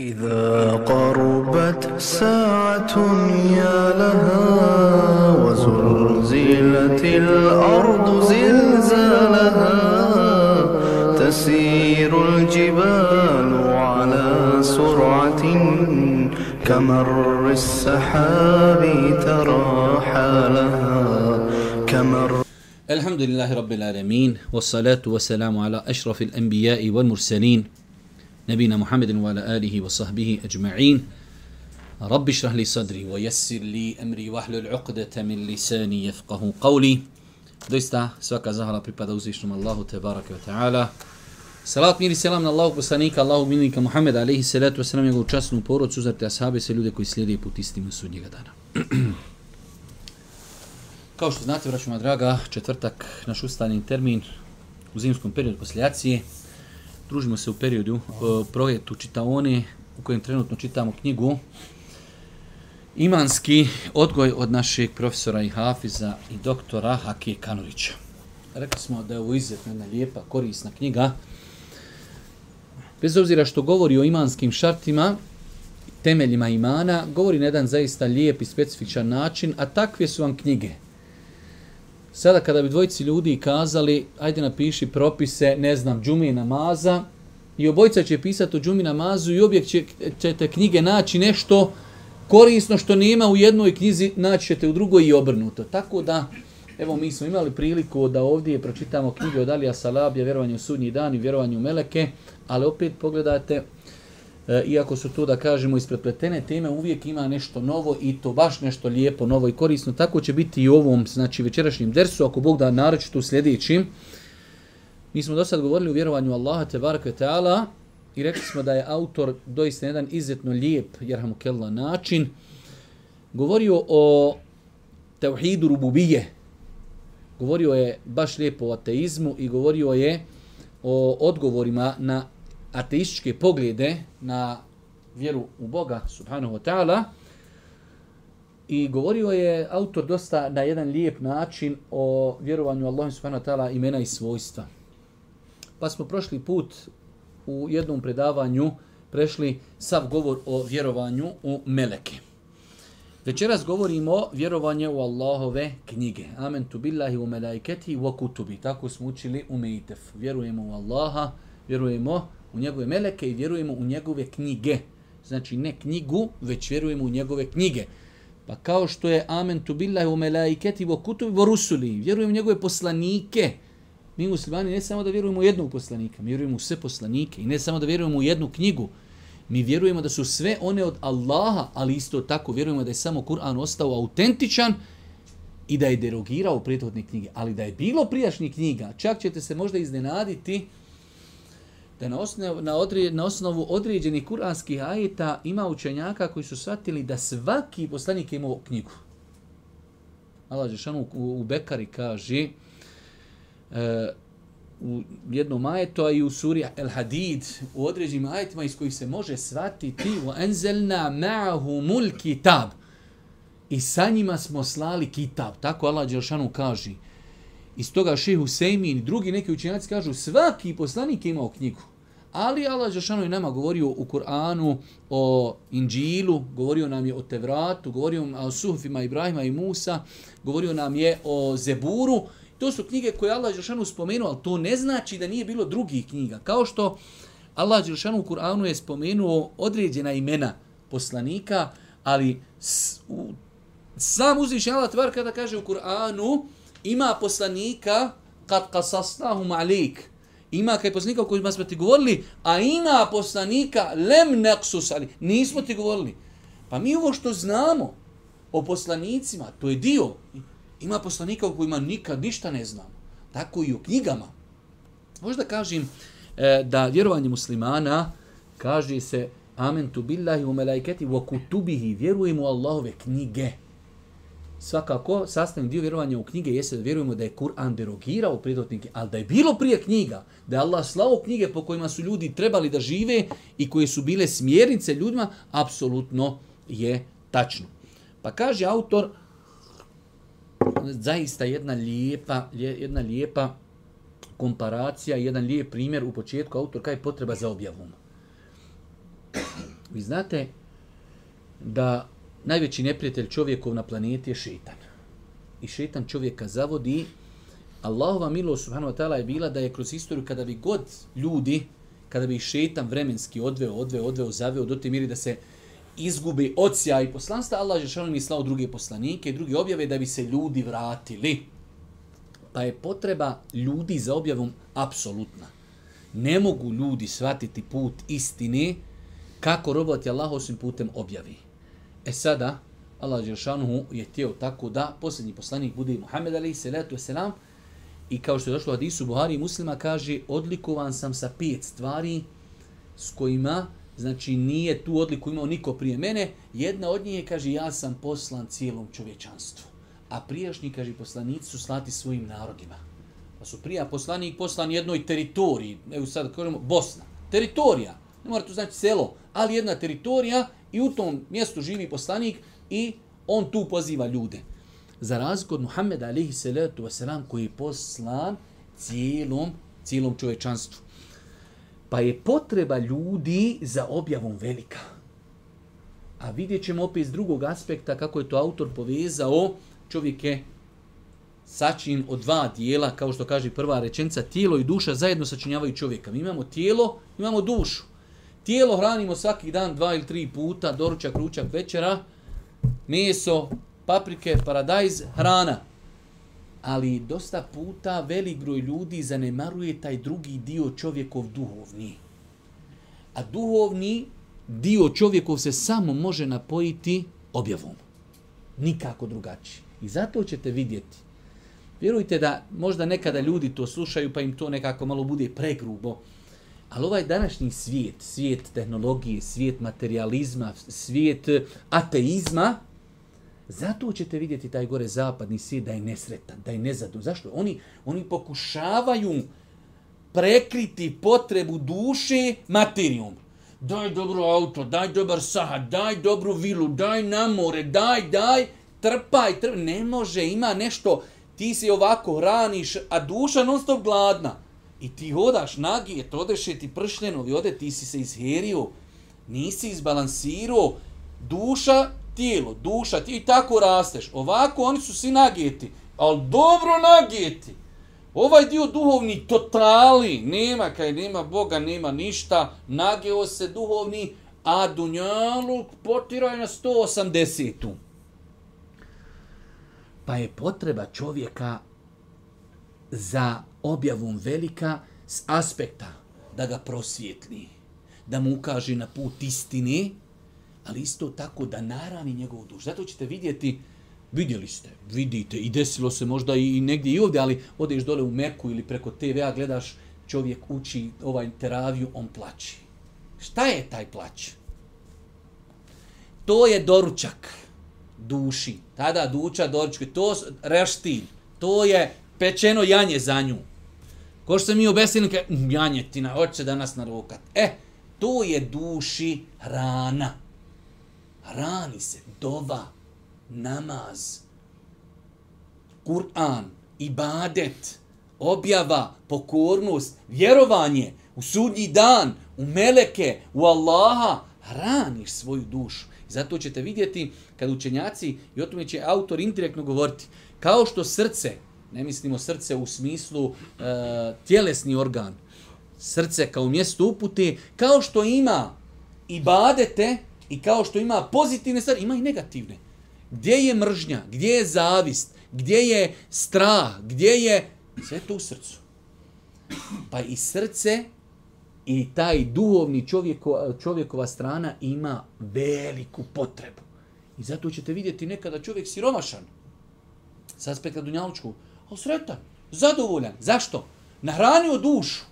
إذا قربت ساعة يا لها وزلزلت الأرض زلزالها تسير الجبال على سرعة كمر السحاب ترى حالها كمر الحمد لله رب العالمين والصلاة والسلام على أشرف الأنبياء والمرسلين نبينا محمد وعلى آله وصحبه أجمعين رب اشرح لي صدري ويسر لي أمري واحلل عقدة من لساني يفقه قولي Doista svaka zahvala pripada uzvišnom Allahu te barake wa ta'ala. Salat mir i selam na Allahog poslanika, Allahog milnika Muhammed alaihi salatu wa salam njegovu časnu porodcu, uzarte ashabe se ljude koji slijede put istinu sudnjega dana. Kao što znate, vraćamo draga, četvrtak, naš ustani termin u zimskom periodu posljedacije. Družimo se u periodu uh, projektu Čitaone, u kojem trenutno čitamo knjigu Imanski odgoj od našeg profesora i hafiza i doktora Hakije Kanurića. Rekli smo da je ovo izuzetno jedna lijepa, korisna knjiga. Bez obzira što govori o imanskim šartima, temeljima imana, govori na jedan zaista lijep i specifičan način, a takve su vam knjige. Sada kada bi dvojici ljudi kazali, ajde napiši propise, ne znam, džumi namaza, i obojica će pisati o džumi namazu i objekt će, ćete knjige naći nešto korisno što nema u jednoj knjizi, naći ćete u drugoj i obrnuto. Tako da, evo mi smo imali priliku da ovdje pročitamo knjige od Alija Salabija, vjerovanje u sudnji dan i vjerovanje u meleke, ali opet pogledajte, e, iako su to da kažemo isprepletene teme, uvijek ima nešto novo i to baš nešto lijepo, novo i korisno. Tako će biti i u ovom znači, večerašnjem dersu, ako Bog da naročito u sljedećim. Mi smo do sad govorili o vjerovanju Allaha te barake ta'ala i rekli smo da je autor doista jedan izuzetno lijep, jerhamu kella, način. Govorio o tevhidu rububije. Govorio je baš lijepo o ateizmu i govorio je o odgovorima na ateističke poglede na vjeru u Boga, subhanahu wa ta'ala. I govorio je autor dosta na jedan lijep način o vjerovanju Allahu subhanahu wa ta'ala imena i svojstva. Pa smo prošli put u jednom predavanju prešli sav govor o vjerovanju u meleke. Večeras govorimo vjerovanje u Allahove knjige. Amen tu billahi u melaiketi u kutubi. Tako smo učili u Mejtef. Vjerujemo u Allaha, vjerujemo u njegove meleke i vjerujemo u njegove knjige. Znači ne knjigu, već vjerujemo u njegove knjige. Pa kao što je amen tu billahi u melaiketi vo kutubi vo rusuli. Vjerujemo u njegove poslanike. Mi muslimani ne samo da vjerujemo u jednog poslanika, mi vjerujemo u sve poslanike i ne samo da vjerujemo u jednu knjigu, mi vjerujemo da su sve one od Allaha, ali isto tako vjerujemo da je samo Kur'an ostao autentičan i da je derogirao prethodne knjige. Ali da je bilo prijašnjih knjiga, čak ćete se možda iznenaditi da na osnovu, na odre, na osnovu određenih kuranskih ajeta ima učenjaka koji su shvatili da svaki poslanik je imao knjigu. Allah Žešanu u, u Bekari kaže e, u jednom ajetu, a i u suri El Hadid, u određenim ajetima iz kojih se može shvatiti u enzelna ma'ahu mul kitab. I sa njima smo slali kitab. Tako Allah Đelšanu kaže. Iz toga šehu Sejmin i drugi neki učenjaci kažu svaki poslanik je imao knjigu. Ali Allah Žešanu je nama govorio u Kur'anu o Inđilu, govorio nam je o Tevratu, govorio nam o Suhfima Ibrahima i Musa, govorio nam je o Zeburu, To su knjige koje Allah Žešanu spomenuo, ali to ne znači da nije bilo drugih knjiga. Kao što Allah Žešanu u Kur'anu je spomenuo određena imena poslanika, ali s, u, sam uzvišnji Allah tvar kada kaže u Kur'anu ima poslanika kad kasasnahum alik. Ima kaj poslanika o kojima smo ti govorili, a ima poslanika lem neksus, ali. Nismo ti govorili. Pa mi ovo što znamo o poslanicima, to je dio Ima poslanika o kojima nikad ništa ne znam. Tako i u knjigama. Možda kažem e, da vjerovanje muslimana kaže se Amen tu billahi u melajketi u kutubihi. Vjerujemo u Allahove knjige. Svakako, sastavni dio vjerovanja u knjige jeste da vjerujemo da je Kur'an derogirao predotnike, ali da je bilo prije knjiga, da je Allah slao knjige po kojima su ljudi trebali da žive i koje su bile smjernice ljudima, apsolutno je tačno. Pa kaže autor, zaista jedna lijepa, jedna lijepa komparacija, jedan lijep primjer u početku autor kaj je potreba za objavom. Vi znate da najveći neprijatelj čovjekov na planeti je šetan. I šetan čovjeka zavodi. Allahova milost subhanahu wa ta'ala je bila da je kroz istoriju kada bi god ljudi, kada bi ih šetan vremenski odveo, odveo, odveo, zaveo do te miri da se izgubi ocija i poslanstva, Allah je šalim i slao druge poslanike i druge objave da bi se ljudi vratili. Pa je potreba ljudi za objavom apsolutna. Ne mogu ljudi shvatiti put istine kako roboti Allah osim putem objavi. E sada, Allah Đeršanuhu je tijel tako da posljednji poslanik bude Muhammed alaih salatu wasalam i kao što je došlo u Isu Buhari i muslima kaže odlikovan sam sa pet stvari s kojima znači nije tu odliku imao niko prije mene. Jedna od njih je, kaže, ja sam poslan cijelom čovječanstvu. A prijašnji, kaže, poslanici su slati svojim narodima. Pa su prija poslanik poslan jednoj teritoriji, evo sad kažemo Bosna, teritorija, ne mora to znači selo, ali jedna teritorija i u tom mjestu živi poslanik i on tu poziva ljude. Za razliku od Muhammeda alihi salatu wasalam koji je poslan cijelom, cijelom čovečanstvu. Pa je potreba ljudi za objavom velika. A vidjet ćemo opet iz drugog aspekta kako je to autor povezao čovjeke sačin od dva dijela, kao što kaže prva rečenica, tijelo i duša zajedno sačinjavaju čovjeka. Mi imamo tijelo, imamo dušu. Tijelo hranimo svaki dan dva ili tri puta, doručak, ručak, večera, meso, paprike, paradajz, hrana. Ali dosta puta velik broj ljudi zanemaruje taj drugi dio čovjekov duhovni. A duhovni dio čovjekov se samo može napojiti objavom. Nikako drugačije. I zato ćete vidjeti. Vjerujte da možda nekada ljudi to slušaju pa im to nekako malo bude pregrubo. Ali ovaj današnji svijet, svijet tehnologije, svijet materializma, svijet eh, ateizma, zato ćete vidjeti taj gore zapadni svijet da je nesretan, da je nezadun. Zašto? Oni, oni pokušavaju prekriti potrebu duše materijom. Daj dobro auto, daj dobar sahad, daj dobru vilu, daj na more, daj, daj, trpaj, trpaj. Ne može, ima nešto, ti se ovako hraniš, a duša non stop gladna. I ti hodaš nagi, to odeš ti pršljeno, ode, ti si se izherio, nisi izbalansirao, duša, tijelo, duša, ti i tako rasteš. Ovako oni su svi nagijeti, ali dobro nagijeti. Ovaj dio duhovni totali, nema kaj nema Boga, nema ništa, nageo se duhovni, a dunjaluk potiraj na 180 Pa je potreba čovjeka za objavom velika s aspekta da ga prosvjetli, da mu ukaže na put istine, ali isto tako da narani njegovu dušu. Zato ćete vidjeti, vidjeli ste, vidite, i desilo se možda i negdje i ovdje, ali odeš dole u Meku ili preko TV-a, gledaš, čovjek uči ovaj teraviju, on plaći. Šta je taj plać? To je doručak duši. Tada duča, doručak, to reštilj, to je pečeno janje za nju. Ko što mi obesili, kaj, mm, janjetina, hoće danas narukat. E, to je duši hrana. Hrani se, dova, namaz, Kur'an, ibadet, objava, pokornost, vjerovanje u sudnji dan, u meleke, u Allaha, hraniš svoju dušu. I zato ćete vidjeti kad učenjaci, i o tome će autor indirektno govoriti, kao što srce, ne mislimo srce u smislu e, tjelesni organ, srce kao mjesto upute, kao što ima i badete i kao što ima pozitivne stvari, ima i negativne. Gdje je mržnja, gdje je zavist, gdje je strah, gdje je... Sve to u srcu. Pa i srce i taj duhovni čovjeko, čovjekova strana ima veliku potrebu. I zato ćete vidjeti nekada čovjek siromašan, sa aspekta Dunjalučkog, ali sretan, zadovoljan. Zašto? Nahranio dušu.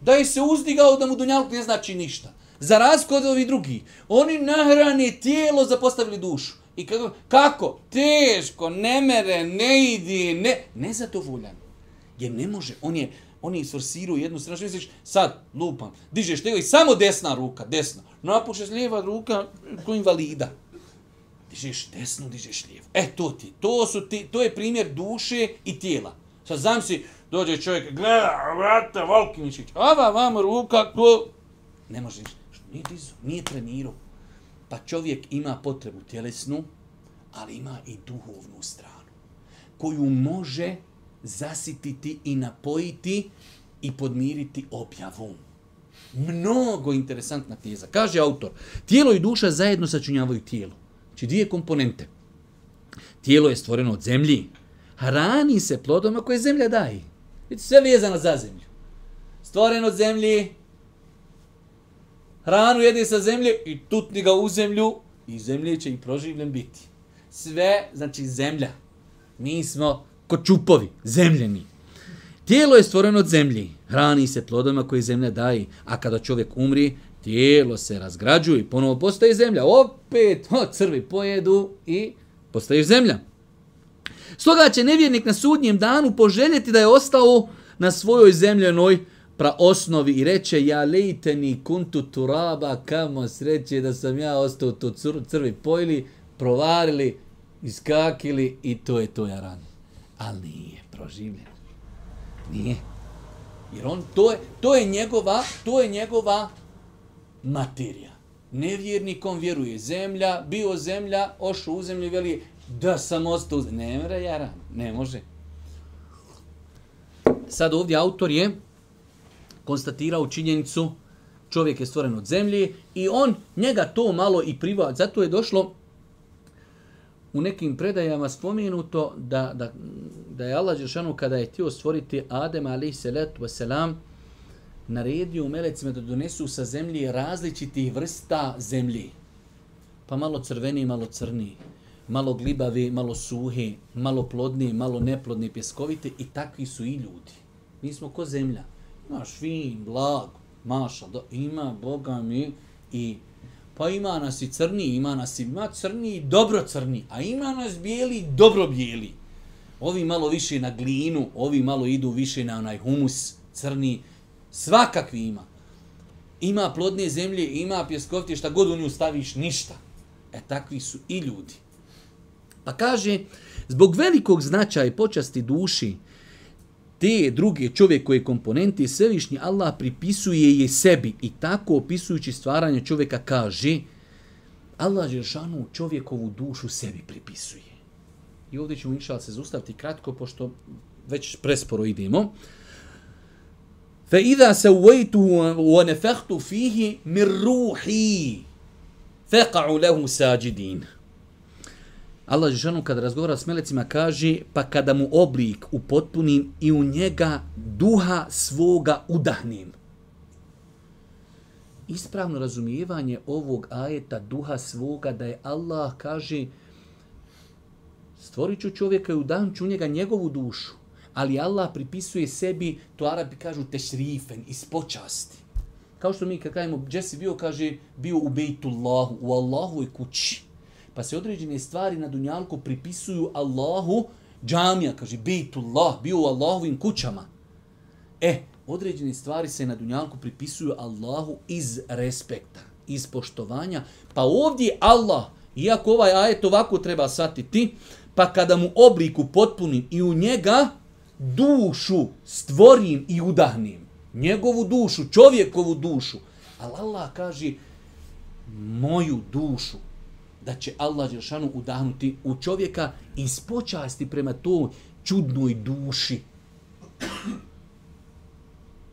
Da je se uzdigao da mu Dunjaluk ne znači ništa. Za razliku od ovih drugih. Oni nahrane tijelo zapostavili dušu. I kako? kako? Teško, ne mere, ne idi, ne... Nezadovoljan. Jer ne može. On je, on je isforsirao jednu stranu. Misliš, sad, lupam, dižeš tega i samo desna ruka, desna. Napušeš lijeva ruka, ko invalida dižeš desnu, dižeš lijevu. E, to ti, to su ti, to je primjer duše i tijela. Sad znam si, dođe čovjek, gleda, vrata, Volkiničić, ava vam ruka, ko... Ne može ništa, nije dizu, nije trenirao. Pa čovjek ima potrebu tjelesnu, ali ima i duhovnu stranu, koju može zasititi i napojiti i podmiriti objavom. Mnogo interesantna teza. Kaže autor, tijelo i duša zajedno sačinjavaju tijelo. Znači dvije komponente. Tijelo je stvoreno od zemlji. Hrani se plodoma koje zemlja daje. Vidite, sve vezano za zemlju. Stvoreno od zemlji, hranu jede sa zemlje i tutni ga u zemlju i zemlje će i proživljen biti. Sve, znači zemlja. Mi smo ko čupovi, zemljeni. Tijelo je stvoreno od zemlji, hrani se plodovima koje zemlja daje, a kada čovjek umri, tijelo se razgrađuje i ponovo postaje zemlja. Opet, o, crvi pojedu i postaje zemlja. Stoga će nevjernik na sudnjem danu poželjeti da je ostao na svojoj zemljenoj praosnovi i reče ja lejteni kuntu turaba kamo sreće da sam ja ostao to crvi pojili, provarili, iskakili i to je to ja ran. Ali nije proživljen. Nije. Jer on, to je, to je njegova, to je njegova materija. Nevjernikom vjeruje zemlja, bio zemlja, ošao u zemlju i veli da sam ostao u zemlju. Ne mre, jara, ne može. Sad ovdje autor je konstatirao činjenicu čovjek je stvoren od zemlje i on njega to malo i priva. Zato je došlo u nekim predajama spomenuto da, da, da je Allah Žešanu kada je htio stvoriti Adem ali se letu selam naredio melecima da donesu sa zemlje različitih vrsta zemlji. Pa malo crveni, malo crni, malo glibavi, malo suhi, malo plodni, malo neplodni, pjeskoviti i takvi su i ljudi. Mi smo ko zemlja. Imaš fin, blag, maša, do, ima Boga mi i Pa ima nas i crni, ima nas i ima crni i dobro crni, a ima nas bijeli dobro bijeli. Ovi malo više na glinu, ovi malo idu više na onaj humus crni, svakakvi ima. Ima plodne zemlje, ima pjeskovti, šta god u nju staviš, ništa. E takvi su i ljudi. Pa kaže, zbog velikog značaja i počasti duši, te druge čovjekove komponente svevišnji Allah pripisuje je sebi i tako opisujući stvaranje čovjeka kaže Allah Žešanu čovjekovu dušu sebi pripisuje. I ovdje ćemo inšal se zustaviti kratko pošto već presporo idemo. فإذا سويته ونفخت فيه من روحي min له ساجدين. Allah Žešanu kada razgovara s melecima kaže pa kada mu oblik upotpunim i u njega duha svoga udahnim. Ispravno razumijevanje ovog ajeta duha svoga da je Allah kaže stvorit ću čovjeka i udahnut ću u njega njegovu dušu. Ali Allah pripisuje sebi, to Arabi kažu tešrifen, iz počasti. Kao što mi kad kajemo, gdje si bio, kaže, bio u bejtullahu, u Allahovoj kući pa se određene stvari na dunjalku pripisuju Allahu, džamija, kaže, Bejtullah, bio u Allahovim kućama. E, određene stvari se na dunjalku pripisuju Allahu iz respekta, iz poštovanja, pa ovdje Allah, iako ovaj ajet ovako treba shvatiti, pa kada mu obliku potpunim i u njega dušu stvorim i udahnim, njegovu dušu, čovjekovu dušu, ali Allah kaže, moju dušu, da će Allah Đeršanu udahnuti u čovjeka iz počasti prema to čudnoj duši.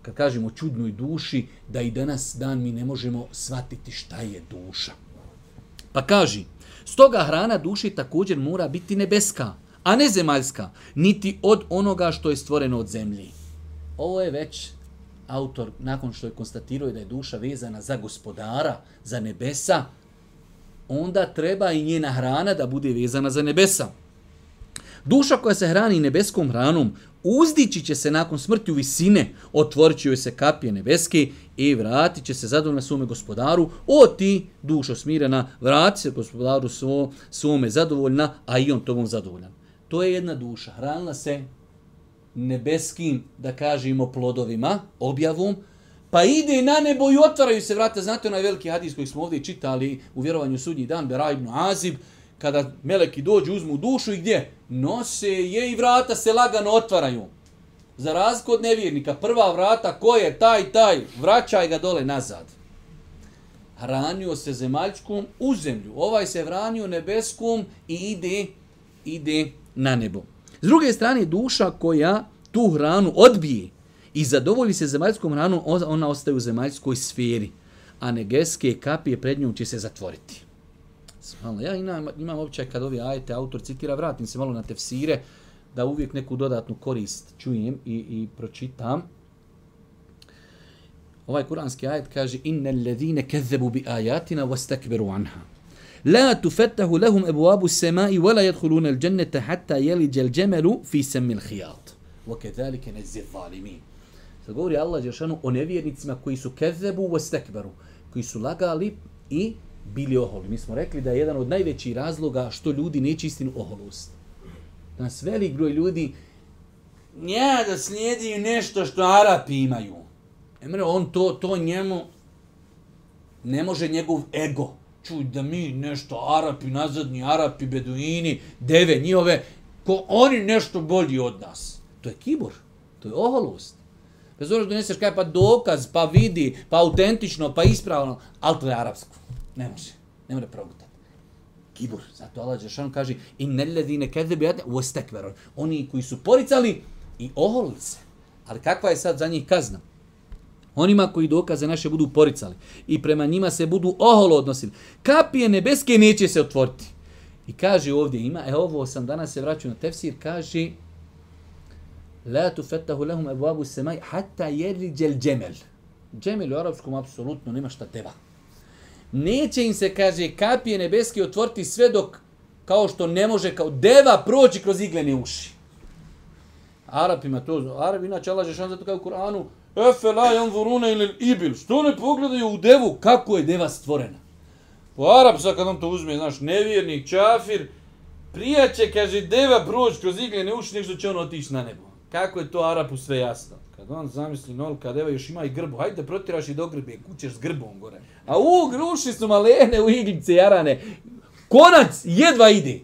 Kad kažemo čudnoj duši, da i danas dan mi ne možemo shvatiti šta je duša. Pa kaži, stoga hrana duši također mora biti nebeska, a ne zemaljska, niti od onoga što je stvoreno od zemlji. Ovo je već autor, nakon što je konstatirao da je duša vezana za gospodara, za nebesa, onda treba i njena hrana da bude vezana za nebesa. Duša koja se hrani nebeskom hranom uzdići će se nakon smrti u visine, otvorit će joj se kapije nebeske i vratit će se zadovoljna svome gospodaru. O ti, dušo smirena, vrati se gospodaru svo, svome zadovoljna, a i on tobom zadovoljan. To je jedna duša. Hranila se nebeskim, da kažemo, plodovima, objavom, pa ide na nebo i otvaraju se vrata. Znate onaj veliki hadis koji smo ovdje čitali u vjerovanju sudnji dan, Bera ibn Azib, kada meleki dođu, uzmu dušu i gdje? Nose je i vrata se lagano otvaraju. Za razliku od nevjernika, prva vrata, ko je taj, taj, vraćaj ga dole nazad. hranio se zemaljskom u zemlju. Ovaj se hranio nebeskom i ide, ide na nebo. S druge strane, duša koja tu hranu odbije i zadovolji se zemaljskom hranom, ona ostaje u zemaljskoj sferi, a negeske kapije pred njom će se zatvoriti. Svala. Ja imam, imam običaj kad ovi ajete autor citira, vratim se malo na tefsire, da uvijek neku dodatnu korist čujem i, i pročitam. Ovaj kuranski ajet kaže inna alladhina kazzabu bi ayatina wastakbaru anha. La tufettahu lahum ebuabu semai wala wa la yadkhuluna al-jannata hatta yalija al-jamalu fi sammi al-khiyat. Wa kadhalika najzi al-zalimin. Sad govori Allah Đeršanu o nevjernicima koji su kezebu u stekberu, koji su lagali i bili oholi. Mi smo rekli da je jedan od najvećih razloga što ljudi neće istinu oholost. Danas velik broj ljudi nja da slijedi nešto što Arapi imaju. Emre, on to, to njemu ne može njegov ego. Čuj da mi nešto Arapi, nazadni Arapi, Beduini, deve njihove, ko oni nešto bolji od nas. To je kibor, to je oholost. Bez obzira doneseš kaj pa dokaz, pa vidi, pa autentično, pa ispravno, ali to je arapsko. Ne može. Ne može progutati. Kibur. Zato Allah Đeršanu kaže i neledine kede bi. Oni koji su poricali i oholili se. Ali kakva je sad za njih kazna? Onima koji dokaze naše budu poricali i prema njima se budu oholo odnosili. Kapije nebeske neće se otvoriti. I kaže ovdje ima, e ovo sam danas se vraćao na tefsir, kaže La tufettahu lahum ebuabu semaj hatta jeriđel džemel. Džemel u arapskom apsolutno nema šta teba. Neće im se, kaže, kapije nebeske otvoriti sve dok, kao što ne može, kao deva proći kroz iglene uši. Arapima to, Arabi inače Allah Žešan zato kao u Kur'anu, Efe la janzuruna ili ibil, što ne pogledaju u devu, kako je deva stvorena. Po arapsa sad kad on to uzme, znaš, nevjernik, čafir, prijaće, kaže, deva proći kroz igljene uši, nešto će on otići na nebo. Kako je to Arapu sve jasno? Kad on zamisli nol, kad evo još ima i grbu, hajde protiraš i do grbe, kućeš s grbom gore. A u, gruši su malene u iglice jarane. Konac jedva ide.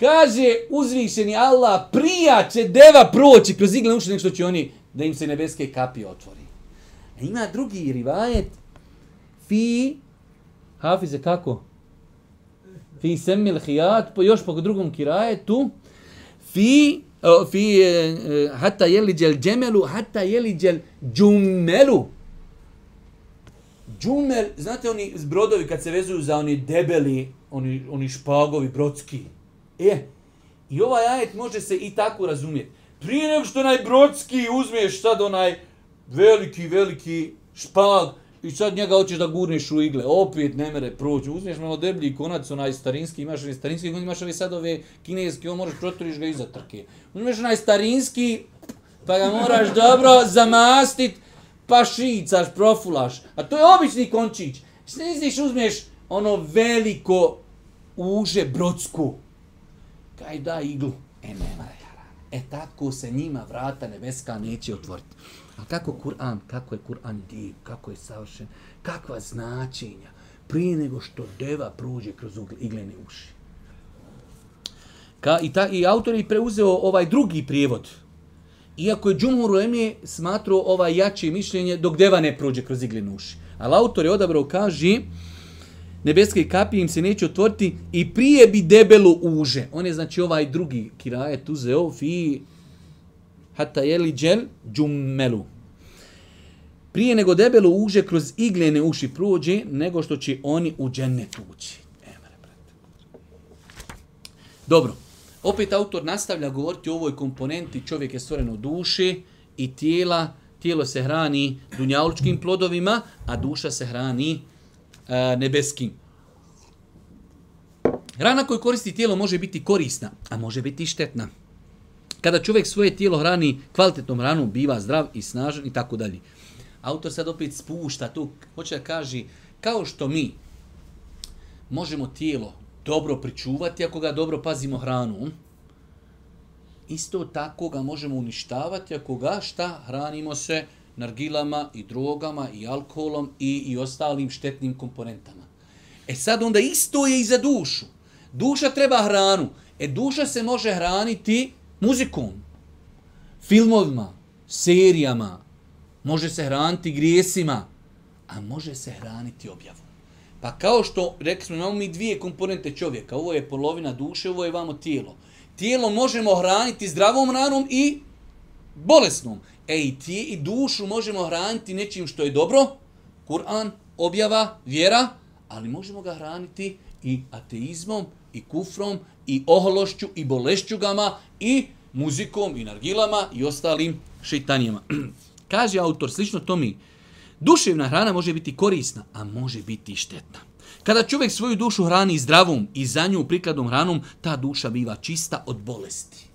Kaže uzvišeni Allah, prija će deva proći kroz igle uši nek što će oni da im se nebeske kapi otvori. A ima drugi rivajet. Fi, hafize kako? Fi semil hijat, po još po drugom kirajetu. Fi, fi e, e, hatta yeliđel džemelu, hatta yeliđel džumelu. Džumel, znate oni brodovi kad se vezuju za oni debeli, oni, oni špagovi brodski. E, i ovaj ajet može se i tako razumjeti. Prije nego što onaj brodski uzmeš sad onaj veliki, veliki špag, I sad njega hoćeš da gurneš u igle, opet ne mere proći. Uzmeš malo deblji konac, onaj starinski, imaš onaj starinski, imaš onaj sad ove kineske, on moraš protoriš ga iza trke. Uzmeš onaj starinski, pa ga moraš dobro zamastit, pa šicaš, profulaš. A to je obični končić. Sniziš, uzmeš ono veliko uže brodsku. Kaj da iglu? E, nema E tako se njima vrata nebeska neće otvoriti. A kako Kur'an, kako je Kur'an div, kako je savršen, kakva značenja, prije nego što deva prođe kroz iglene uši. Ka, i, ta, I autor je preuzeo ovaj drugi prijevod. Iako je Džumhur Lemije smatrao ovaj jače mišljenje dok deva ne prođe kroz iglene uši. Ali autor je odabrao, kaže, nebeske kapije im se neće otvoriti i prije bi debelo uže. On je znači ovaj drugi kirajet uzeo fi hatta jeli džel džummelu. Prije nego debelo uže kroz iglene uši prođe, nego što će oni u džennet ući. E, Dobro, opet autor nastavlja govoriti o ovoj komponenti čovjek je stvoren od duše i tijela. Tijelo se hrani dunjalučkim plodovima, a duša se hrani e, nebeskim. Hrana koju koristi tijelo može biti korisna, a može biti i štetna. Kada čovjek svoje tijelo hrani kvalitetnom hranom, biva zdrav i snažan i tako dalje. Autor sad opet spušta tu, hoće da kaže, kao što mi možemo tijelo dobro pričuvati ako ga dobro pazimo hranu, isto tako ga možemo uništavati ako ga šta hranimo se nargilama i drogama i alkoholom i, i ostalim štetnim komponentama. E sad onda isto je i za dušu. Duša treba hranu. E duša se može hraniti muzikom, filmovima, serijama, može se hraniti grijesima, a može se hraniti objavom. Pa kao što, rekli smo, imamo mi dvije komponente čovjeka. Ovo je polovina duše, ovo je vamo tijelo. Tijelo možemo hraniti zdravom hranom i bolesnom. Ej, i, i dušu možemo hraniti nečim što je dobro, Kur'an, objava, vjera, ali možemo ga hraniti i ateizmom, i kufrom, i ohološću, i bolešćugama, i muzikom, i nargilama, i ostalim šeitanijama. Kaže autor, slično to mi, duševna hrana može biti korisna, a može biti i štetna. Kada čovjek svoju dušu hrani zdravom i za nju prikladnom hranom, ta duša biva čista od bolesti.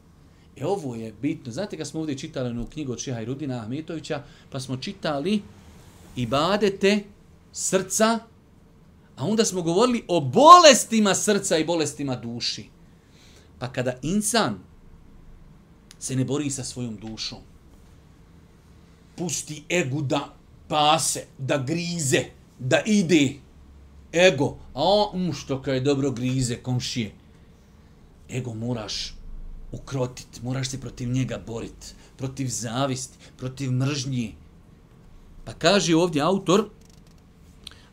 E ovo je bitno. Znate kad smo ovdje čitali u knjigu od Šeha Rudina Ahmetovića, pa smo čitali i badete srca, a onda smo govorili o bolestima srca i bolestima duši. Pa kada insan se ne bori sa svojom dušom, pusti egu da pase, da grize, da ide, ego, a on, um, što kaj dobro grize, komšije, ego moraš ukrotit, moraš se protiv njega borit, protiv zavisti, protiv mržnji. Pa kaže ovdje autor,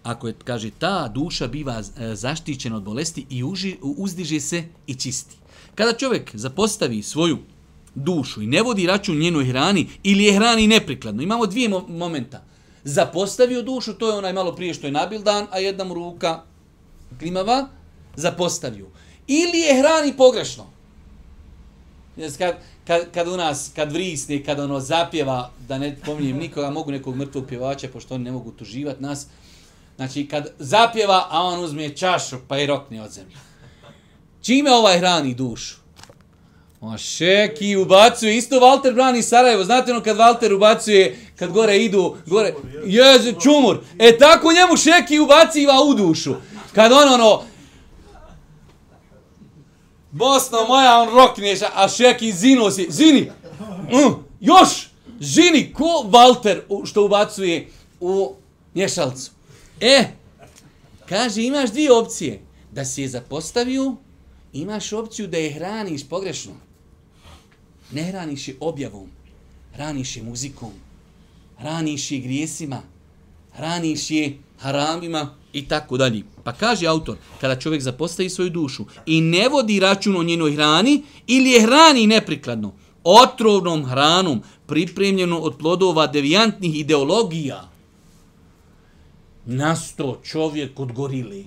ako je, kaže, ta duša biva e, zaštićena od bolesti i uži, uzdiže se i čisti. Kada čovjek zapostavi svoju dušu i ne vodi račun njenoj hrani ili je hrani neprikladno, imamo dvije mo momenta. Zapostavio dušu, to je onaj malo prije što je nabildan, a jedna mu ruka klimava, zapostavio. Ili je hrani pogrešno. Kad, kad, kad u nas, kad vrisne, kad ono zapjeva, da ne pominjem nikoga, mogu nekog mrtvog pjevača, pošto oni ne mogu tuživati nas, Znači, kad zapjeva, a on uzme čašu, pa i rokne od zemlje. Čime ovaj hrani dušu? O, šeki, ubacuje, isto Walter brani Sarajevo, znate ono kad Walter ubacuje, kad gore idu, gore, jez, čumur, e tako njemu šeki ubaciva u dušu. Kad on ono, Bosno moja, on rokne, a šeki zinu si, zini, mm, još, zini, ko Walter što ubacuje u mješalcu. E, kaže, imaš dvije opcije. Da si je zapostavio, imaš opciju da je hraniš pogrešno. Ne hraniš je objavom, hraniš je muzikom, hraniš je grijesima, hraniš je haramima i tako dalje. Pa kaže autor, kada čovjek zapostavi svoju dušu i ne vodi račun o njenoj hrani ili je hrani neprikladno, otrovnom hranom pripremljeno od plodova devijantnih ideologija, nasto čovjek od gorili.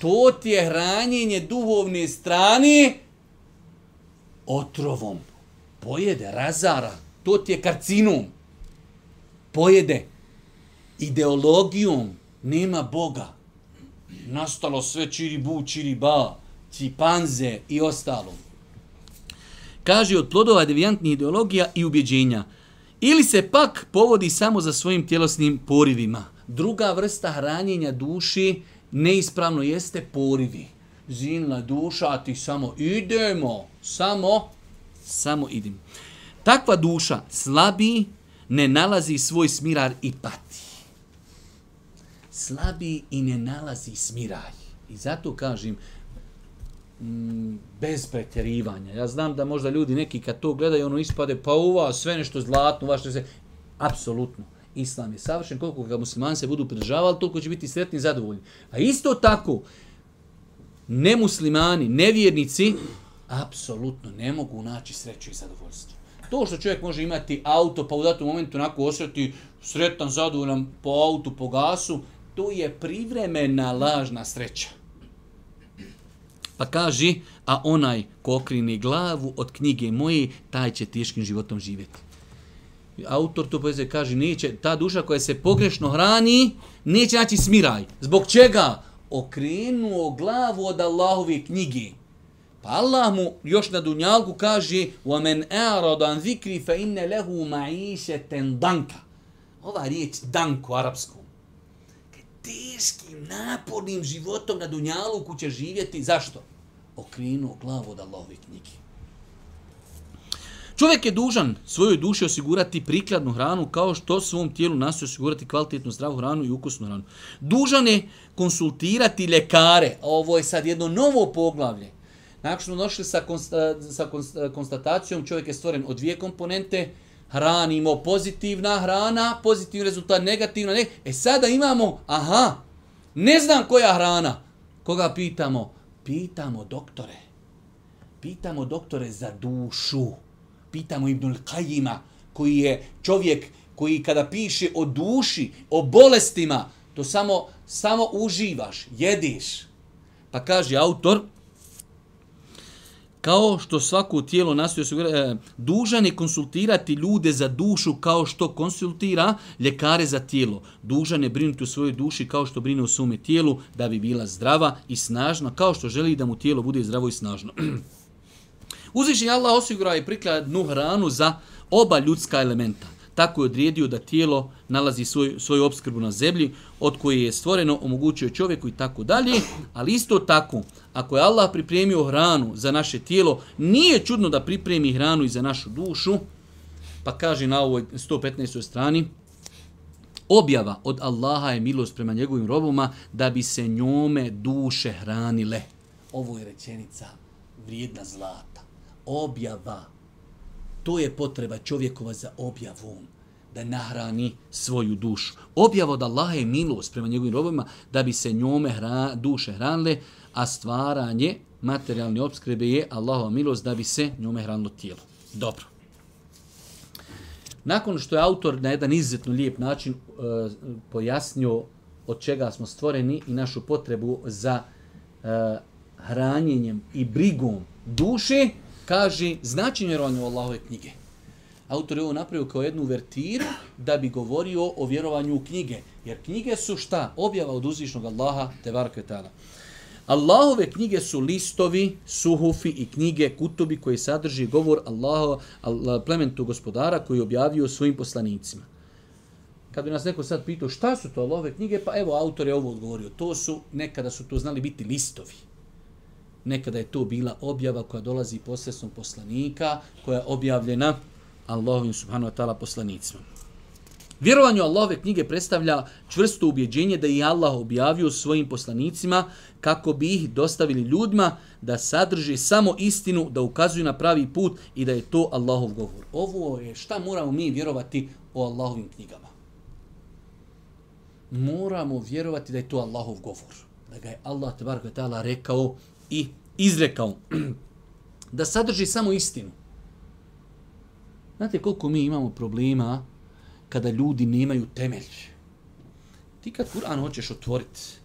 To ti je hranjenje duhovne strane otrovom. Pojede, razara. To ti je karcinom. Pojede. Ideologijom nema Boga. Nastalo sve čiribu, čiriba, ba, cipanze i ostalo. Kaže od plodova devijantnih ideologija i ubjeđenja. Ili se pak povodi samo za svojim tjelosnim porivima. Druga vrsta hranjenja duši neispravno jeste porivi. Zinla duša, a ti samo idemo, samo, samo idemo. Takva duša slabi, ne nalazi svoj smirar i pati. Slabi i ne nalazi smiraj. I zato kažem, mm, bez pretjerivanja. Ja znam da možda ljudi neki kad to gledaju, ono ispade, pa uva, sve nešto zlatno, vaše se... Apsolutno islam je savršen, koliko ga muslimani se budu pridržavali, toliko će biti sretni i zadovoljni. A isto tako, nemuslimani, nevjernici, apsolutno ne mogu naći sreću i zadovoljstvo. To što čovjek može imati auto, pa u datom momentu onako osjeti sretan, zadovoljan po autu, po gasu, to je privremena lažna sreća. Pa kaži, a onaj ko okrini glavu od knjige moje, taj će teškim životom živjeti autor to poezije kaže, neće, ta duša koja se pogrešno hrani, neće naći smiraj. Zbog čega? Okrenuo glavu od Allahove knjige. Pa Allah mu još na dunjalku kaže وَمَنْ أَعْرَضَ عَنْ ذِكْرِ فَإِنَّ لَهُ مَعِيشَةً danka. Ova riječ danku arapskom. Teškim, napornim životom na dunjalu će živjeti. Zašto? Okrenuo glavu od Allahove knjige. Čovjek je dužan svojoj duši osigurati prikladnu hranu kao što svom tijelu nastoji osigurati kvalitetnu zdravu hranu i ukusnu hranu. Dužan je konsultirati lekare. Ovo je sad jedno novo poglavlje. Nakon što došli sa, konsta, sa konstatacijom, čovjek je stvoren od dvije komponente, hranimo pozitivna hrana, pozitivni rezultat, negativna, ne. E sada imamo, aha, ne znam koja hrana. Koga pitamo? Pitamo doktore. Pitamo doktore za dušu. Pitamo Ibnul Kajima, koji je čovjek koji kada piše o duši, o bolestima, to samo, samo uživaš, jediš. Pa kaže autor, kao što svako tijelo nastoji osigurati, e, dužan je konsultirati ljude za dušu kao što konsultira ljekare za tijelo. Dužan je brinuti u svojoj duši kao što brine u svome tijelu da bi bila zdrava i snažna, kao što želi da mu tijelo bude zdravo i snažno. Uzvišen Allah osigurao je prikladnu hranu za oba ljudska elementa. Tako je odrijedio da tijelo nalazi svoj, svoju obskrbu na zemlji, od koje je stvoreno, omogućuje čovjeku i tako dalje, ali isto tako, ako je Allah pripremio hranu za naše tijelo, nije čudno da pripremi hranu i za našu dušu, pa kaže na ovoj 115. strani, objava od Allaha je milost prema njegovim roboma da bi se njome duše hranile. Ovo je rečenica vrijedna zlata. Objava To je potreba čovjekova za objavom, da nahrani svoju dušu. Objava od Allaha je milost prema njegovim robovima da bi se njome hra, duše hranile, a stvaranje materijalne obskrbe je Allahova milost da bi se njome hranilo tijelo. Dobro. Nakon što je autor na jedan izuzetno lijep način e, pojasnio od čega smo stvoreni i našu potrebu za e, hranjenjem i brigom duše, kaže značenje vjerovanja u Allahove knjige. Autor je ovo napravio kao jednu vertiru da bi govorio o vjerovanju u knjige. Jer knjige su šta? Objava od uzvišnog Allaha te varkvetala. Allahove knjige su listovi, suhufi i knjige, kutubi koji sadrži govor Allaho, Allah, plementu gospodara koji je objavio svojim poslanicima. Kad bi nas neko sad pitao šta su to Allahove knjige, pa evo autor je ovo odgovorio. To su, nekada su to znali biti listovi nekada je to bila objava koja dolazi posredstvom poslanika, koja je objavljena Allahovim subhanahu wa ta'ala poslanicima. Vjerovanje u Allahove knjige predstavlja čvrsto ubjeđenje da je Allah objavio svojim poslanicima kako bi ih dostavili ljudima da sadrži samo istinu, da ukazuju na pravi put i da je to Allahov govor. Ovo je šta moramo mi vjerovati o Allahovim knjigama. Moramo vjerovati da je to Allahov govor. Da ga je Allah ta'ala rekao i izrekao da sadrži samo istinu. Znate koliko mi imamo problema kada ljudi nemaju temelj. Ti kad Kur'an hoćeš otvoriti,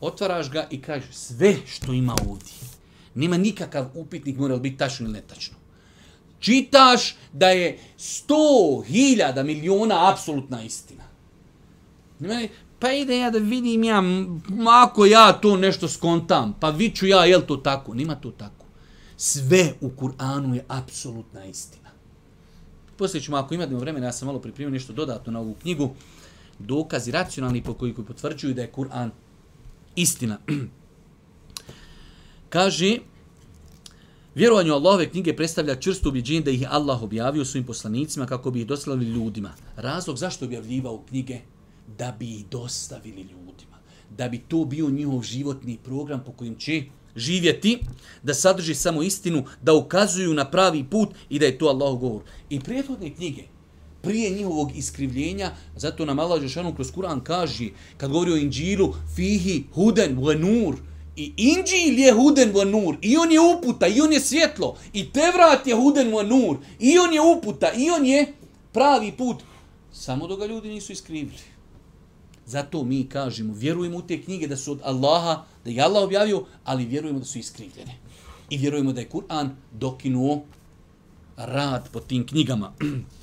otvaraš ga i kažeš sve što ima ovdje. Nema nikakav upitnik, mora li biti tačno ili netačno. Čitaš da je sto hiljada miliona apsolutna istina. Nema, pa ide ja da vidim ja, ako ja to nešto skontam, pa viću ja, jel to tako? Nima to tako. Sve u Kur'anu je apsolutna istina. Poslije ćemo, ako imate vremena, ja sam malo pripremio nešto dodatno na ovu knjigu, dokazi racionalni po koji potvrđuju da je Kur'an istina. Kaže, vjerovanje u Allahove knjige predstavlja čvrsto ubjeđenje da ih Allah objavio svojim poslanicima kako bi ih dostavili ljudima. Razlog zašto objavljivao knjige? da bi ih dostavili ljudima, da bi to bio njihov životni program po kojim će živjeti, da sadrži samo istinu, da ukazuju na pravi put i da je to Allahov govor. I prijethodne knjige, prije njihovog iskrivljenja, zato nam Allah Žešanu kroz Kur'an kaže, kad govori o Inđilu, fihi huden wa nur, i Inđil je huden wa nur, i on je uputa, i on je svjetlo, i Tevrat je huden wa nur, i on je uputa, i on je pravi put, samo dok ga ljudi nisu iskrivili. Zato mi kažemo, vjerujemo u te knjige da su od Allaha, da je Allah objavio, ali vjerujemo da su iskrivljene. I vjerujemo da je Kur'an dokinuo rad po tim knjigama.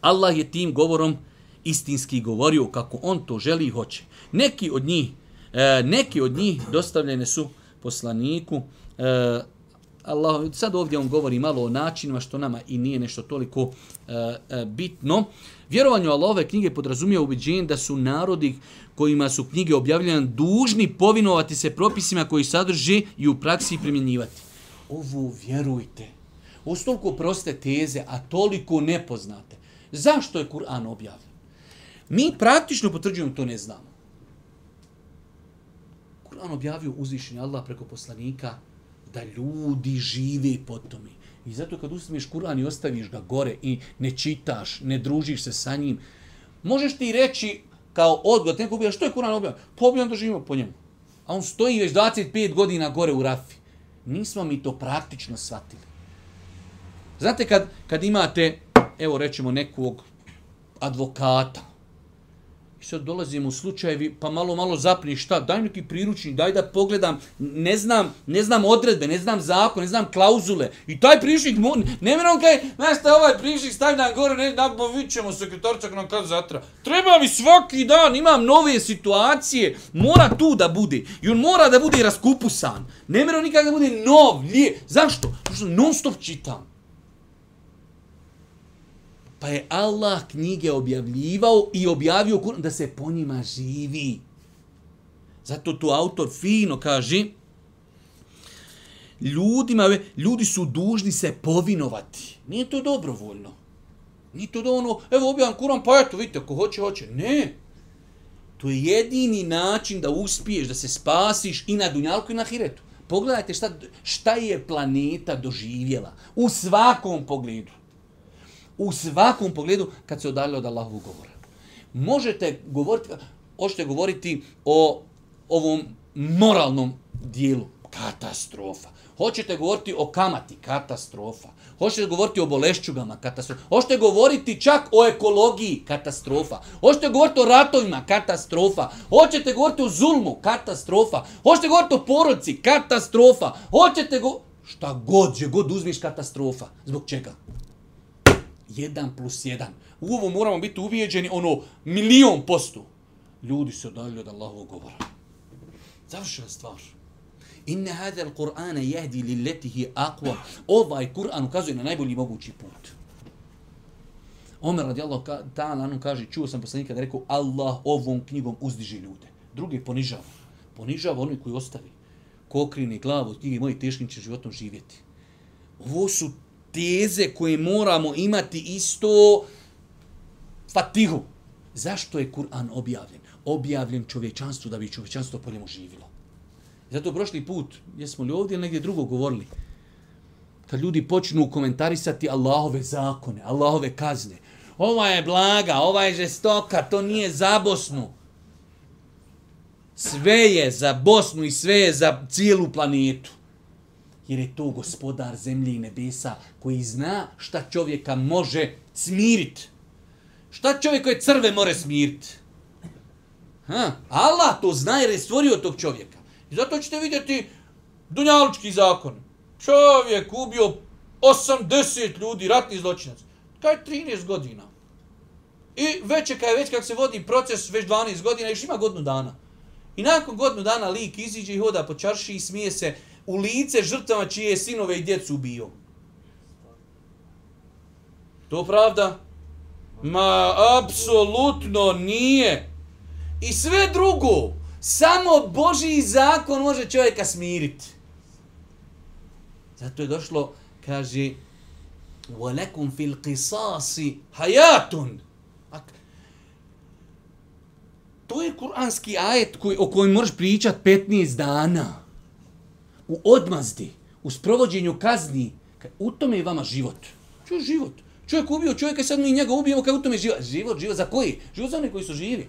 Allah je tim govorom istinski govorio kako on to želi i hoće. Neki od njih, e, neki od njih dostavljene su poslaniku, e, Allah, sad ovdje on govori malo o načinima što nama i nije nešto toliko e, e bitno. Vjerovanju Allahove knjige podrazumije ubiđenje da su narodi kojima su knjige objavljene dužni povinovati se propisima koji sadrži i u praksi primjenjivati. Ovo vjerujte. Ovo su toliko proste teze, a toliko nepoznate. Zašto je Kur'an objavljen? Mi praktično potvrđujemo to ne znamo. Kur'an objavio uzvišenje Allah preko poslanika da ljudi žive po tome. I zato kad uzmeš Kur'an i ostaviš ga gore i ne čitaš, ne družiš se sa njim, možeš ti reći kao odgod, neko ubija, što je Kur'an objavio? Pa objavljam da živimo po njemu. A on stoji već 25 godina gore u Rafi. Nismo mi to praktično shvatili. Znate kad, kad imate, evo rećemo nekog advokata, I sad dolazim u slučajevi, pa malo, malo zapni šta, daj neki priručnik, daj da pogledam, ne znam, ne znam odredbe, ne znam zakon, ne znam klauzule. I taj priručnik, ne mene on kaj, znaš šta ovaj priručnik stavi nam gore, ne znam, bavit pa ćemo sekretarčak nam kad zatra. Treba mi svaki dan, imam nove situacije, mora tu da bude. I on mora da bude raskupusan. Ne mene on nikada da bude nov, lije. Zašto? Zašto non stop čitam. Pa je Allah knjige objavljivao i objavio Kur'an da se po njima živi. Zato tu autor fino kaže ljudima, ljudi su dužni se povinovati. Nije to dobrovoljno. Nije to da ono, evo objavam Kur'an, pa eto, vidite, ako hoće, hoće. Ne. To je jedini način da uspiješ, da se spasiš i na Dunjalku i na Hiretu. Pogledajte šta, šta je planeta doživjela. U svakom pogledu u svakom pogledu kad se odaljilo od Allahovog govora. Možete govoriti, hoćete govoriti o ovom moralnom dijelu, katastrofa. Hoćete govoriti o kamati, katastrofa. Hoćete govoriti o bolešćugama, katastrofa. Hoćete govoriti čak o ekologiji, katastrofa. Hoćete govoriti o ratovima, katastrofa. Hoćete govoriti o zulmu, katastrofa. Hoćete govoriti o porodci, katastrofa. Hoćete go... Šta god, že god uzmiš katastrofa. Zbog čega? 1 plus 1. U ovo moramo biti uvijeđeni ono milion posto. Ljudi se odalju od Allahovog govora. Završena stvar. Inne hada al-Qur'ana jehdi li letihi aqwa. Ovaj Kur'an ukazuje na najbolji mogući put. Omer radijallahu ta'ala anu kaže, čuo sam poslanika da rekao, Allah ovom knjigom uzdiži ljude. Drugi ponižava. Ponižava oni koji ostavi. Ko okrini glavu od knjige, moji teškim će životom živjeti. Ovo su teze koje moramo imati isto fatihu. Zašto je Kur'an objavljen? Objavljen čovječanstvu da bi čovječanstvo po njemu živilo. Zato prošli put, jesmo li ovdje ili negdje drugo govorili, kad ljudi počnu komentarisati Allahove zakone, Allahove kazne, ova je blaga, ova je žestoka, to nije za Bosnu. Sve je za Bosnu i sve je za cijelu planetu jer je to gospodar zemlje i nebesa koji zna šta čovjeka može smiriti. Šta čovjek koje crve more smiriti? Ha? Allah to zna jer je stvorio tog čovjeka. I zato ćete vidjeti dunjalučki zakon. Čovjek ubio 80 ljudi, ratni zločinac. Kaj 13 godina. I već je, kaj već kako se vodi proces, već 12 godina, još ima godinu dana. I nakon godinu dana lik iziđe i hoda po čarši i smije se u lice žrtava čije sinove i djecu ubio. To pravda? Ma, apsolutno nije. I sve drugo, samo Božji zakon može čovjeka smiriti. Zato je došlo, kaže, وَلَكُمْ فِي الْقِسَاسِ حَيَاتٌ To je kuranski ajet koji, o kojem možeš pričat 15 dana u odmazdi, u sprovođenju kazni, u tome je vama život. Čo je život? Čovjek ubio čovjeka, sad mi njega ubijemo, kao u tome je život. Život, život, za koji? Život za one koji su živi.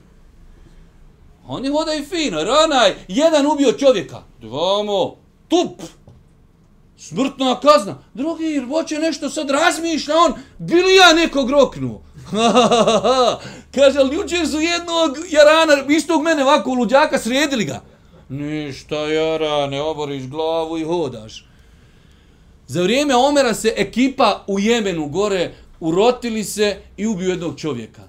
Oni i fino, ranaj, jedan ubio čovjeka. Dvamo, tup, smrtna kazna. Drugi, jer hoće nešto sad razmišlja, on, bili ja nekog roknuo. Kaže, ali jučer su jednog jarana, istog mene ovako luđaka, sredili ga. Ništa, jara, ne oboriš glavu i hodaš. Za vrijeme Omera se ekipa u Jemenu gore urotili se i ubiju jednog čovjeka.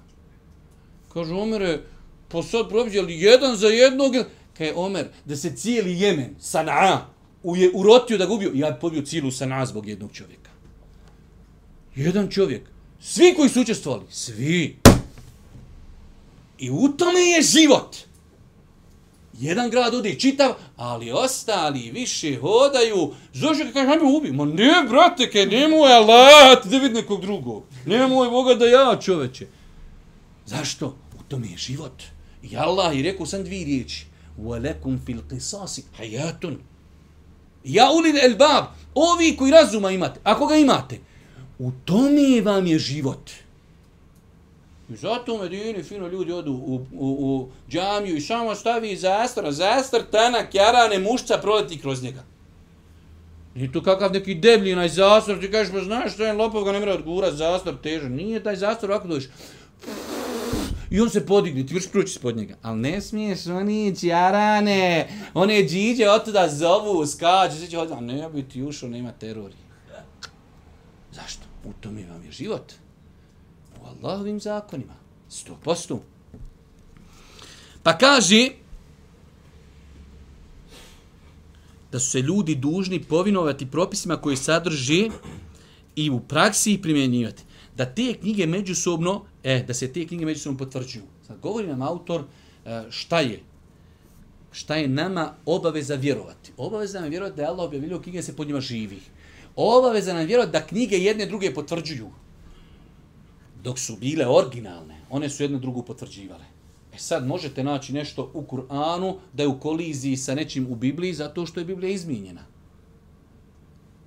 Kažu Omere, po sad probđeli jedan za jednog. Kaj Omer, da se cijeli Jemen, Sana'a, je urotio da ga ubio, ja bi pobio cijelu Sana'a zbog jednog čovjeka. Jedan čovjek. Svi koji su učestvovali, svi. I u tome je život. Jedan grad ode čitav, ali ostali više hodaju. Zašto kad kažem, ajme ubi? Ma ne, brate, kaj nemoj Allah, da vidi nekog drugog. Nemoj Boga da ja, čoveče. Zašto? U tome je život. I Allah je rekao sam dvije riječi. وَلَكُمْ فِي fil حَيَاتٌ hayatun. Ja ulil el bab, ovi koji razuma imate, ako ga imate, u tome vam je život. I zato u Medini fino ljudi odu u, u, u džamiju i samo stavi zastor, zastor, tanak, jarane, mušca, proleti kroz njega. Nije to kakav neki deblji onaj zastor, ti kažeš, pa znaš što je lopov ga ne mre odgura, zastor težan. Nije taj zastor ovako dođeš. I on se podigne, ti vrš prući spod njega. Ali ne smiješ, oni čarane, one džiđe od tuda zovu, skađu, sve će hoditi. A ne bi ti ušao, nema terori. Zašto? U tome vam je život. Po Allahovim zakonima. Sto postu. Pa kaže, da su se ljudi dužni povinovati propisima koji sadrži i u praksi i primjenjivati. Da te knjige međusobno, e, da se te knjige međusobno potvrđuju. Sad govori nam autor e, šta je šta je nama obaveza vjerovati. Obaveza nam je vjerovati da je Allah objavio knjige se pod njima živi. Obaveza nam je vjerovati da knjige jedne druge potvrđuju. Dok su bile originalne, one su jednu drugu potvrđivale. E sad možete naći nešto u Kur'anu da je u koliziji sa nečim u Bibliji zato što je Biblija izmijenjena.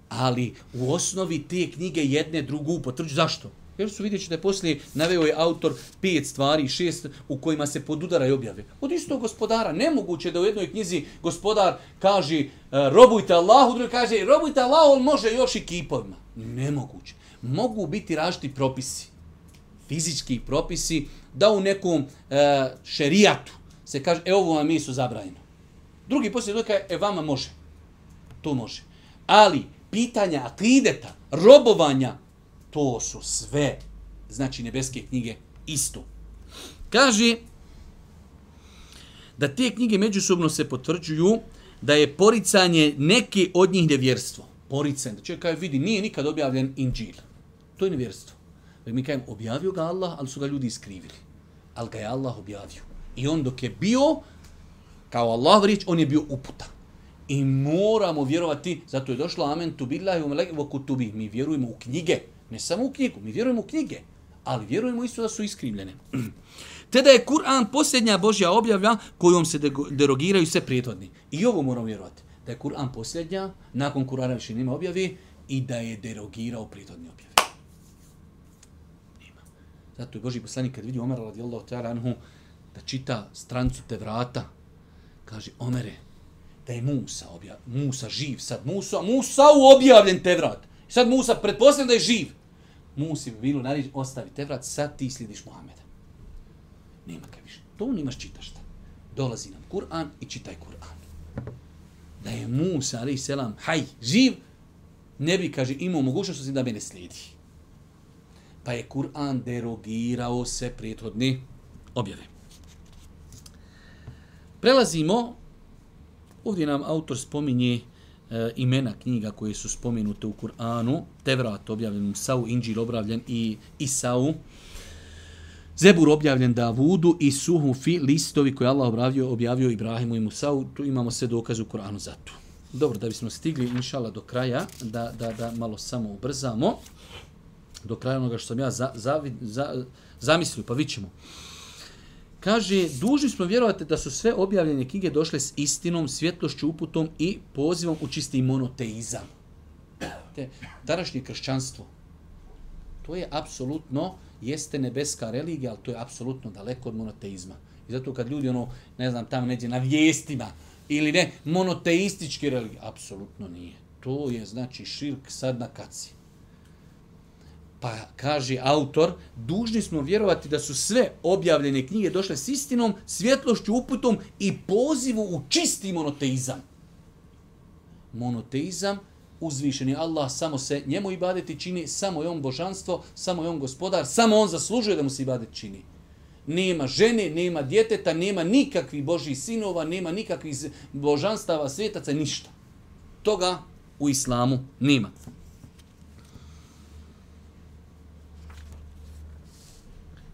Ali u osnovi te knjige jedne drugu potvrđuju. Zašto? Jer su vidjet ćete poslije naveo je autor pet stvari, šest u kojima se podudara i objave. Od istog gospodara. Nemoguće da u jednoj knjizi gospodar kaže e, robujte Allahu, drugi kaže robujte Allahu, on može još i kipovima. Nemoguće. Mogu biti različiti propisi. Fizički propisi da u nekom e, šerijatu se kaže, e ovo vam mi su zabrajeno. Drugi poslije dokaje, e vama može. To može. Ali pitanja akideta, robovanja, to su sve, znači nebeske knjige, isto. Kaže da te knjige međusobno se potvrđuju da je poricanje neke od njih nevjerstvo. Poricanje. Da čovjek kaže, vidi, nije nikad objavljen inđil. To je nevjerstvo. Pa mi kajem, objavio ga Allah, ali su ga ljudi iskrivili. Ali ga je Allah objavio. I on dok je bio, kao Allah riječ, on je bio uputa. I moramo vjerovati, zato je došlo amen tu billahi u meleki wa kutubi. Mi vjerujemo u knjige, ne samo u knjigu, mi vjerujemo u knjige, ali vjerujemo isto da su iskrivljene. Te da je Kur'an posljednja Božja objavlja kojom se derogiraju sve prijetodni. I ovo moramo vjerovati. Da je Kur'an posljednja, nakon Kur'ana više nema objavi, i da je derogirao prijetodni objavi. Zato je Boži poslanik kad vidi Omer radijallahu ta'ala anhu da čita strancu te vrata, kaže Omere, da je Musa objav, Musa živ, sad Musa, Musa u objavljen te vrat. Sad Musa pretpostavlja da je živ. Musi bi bilo naredi, ostavi te vrat, sad ti slidiš Muhameda. Nema kaj više. To nimaš čitaš šta. Dolazi nam Kur'an i čitaj Kur'an. Da je Musa, ali selam, haj, živ, ne bi, kaže, imao mogućnost da me ne slijedi pa je Kur'an derogirao se prethodni objave. Prelazimo, ovdje nam autor spominje e, imena knjiga koje su spomenute u Kur'anu, Tevrat objavljen Musau, Inđil objavljen i Isau, Zebur objavljen Davudu i Suhufi, listovi koje Allah objavio, objavio Ibrahimu i Musau, tu imamo sve dokaze u Kur'anu za to. Dobro, da bismo stigli, inšala, do kraja, da, da, da malo samo ubrzamo do kraja onoga što sam ja za, za, za, zamislio, pa vidimo. Kaže, dužni smo vjerovati da su sve objavljene knjige došle s istinom, svjetlošću, uputom i pozivom u čisti monoteizam. Te, današnje kršćanstvo, to je apsolutno, jeste nebeska religija, ali to je apsolutno daleko od monoteizma. I zato kad ljudi, ono, ne znam, tamo neđe na vijestima, ili ne, monoteistički religija, apsolutno nije. To je, znači, širk sad na kaci. Pa kaže autor, dužni smo vjerovati da su sve objavljene knjige došle s istinom, svjetlošću, uputom i pozivu u čisti monoteizam. Monoteizam, uzvišeni Allah, samo se njemu ibadeti čini, samo je on božanstvo, samo je on gospodar, samo on zaslužuje da mu se ibadeti čini. Nema žene, nema djeteta, nema nikakvih božih sinova, nema nikakvih božanstava, svjetaca, ništa. Toga u islamu nema.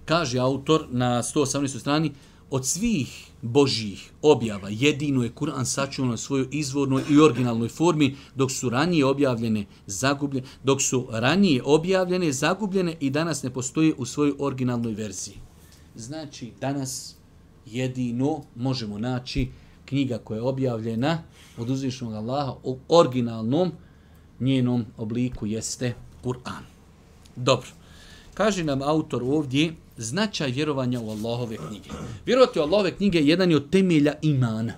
Kaže autor na 118. strani, od svih božjih objava jedino je Kur'an sačuvan u svojoj izvornoj i originalnoj formi, dok su ranije objavljene zagubljene, dok su ranije objavljene zagubljene i danas ne postoje u svojoj originalnoj verziji. Znači, danas jedino možemo naći knjiga koja je objavljena od uzvišnog Allaha u originalnom njenom obliku jeste Kur'an. Dobro. Kaže nam autor ovdje značaj vjerovanja u Allahove knjige. Vjerovati u Allahove knjige je jedan od temelja imana.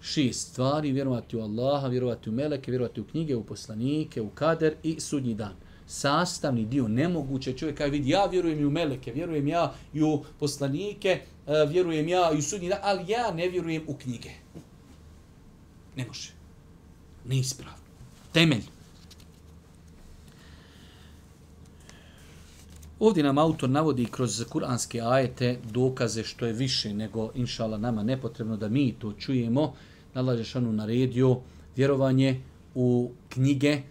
Šest stvari, vjerovati u Allaha, vjerovati u meleke, vjerovati u knjige, u poslanike, u kader i sudnji dan. Sastavni dio, nemoguće čovjek kada vidi, ja vjerujem i u meleke, vjerujem ja i u poslanike, eh, vjerujem ja i u sudnji dan, ali ja ne vjerujem u knjige. Ne može. Neispravno. Temelj. Ovdje nam autor navodi kroz kuranske ajete dokaze što je više nego inšala nama nepotrebno da mi to čujemo. Allah Žešanu naredio vjerovanje u knjige, e,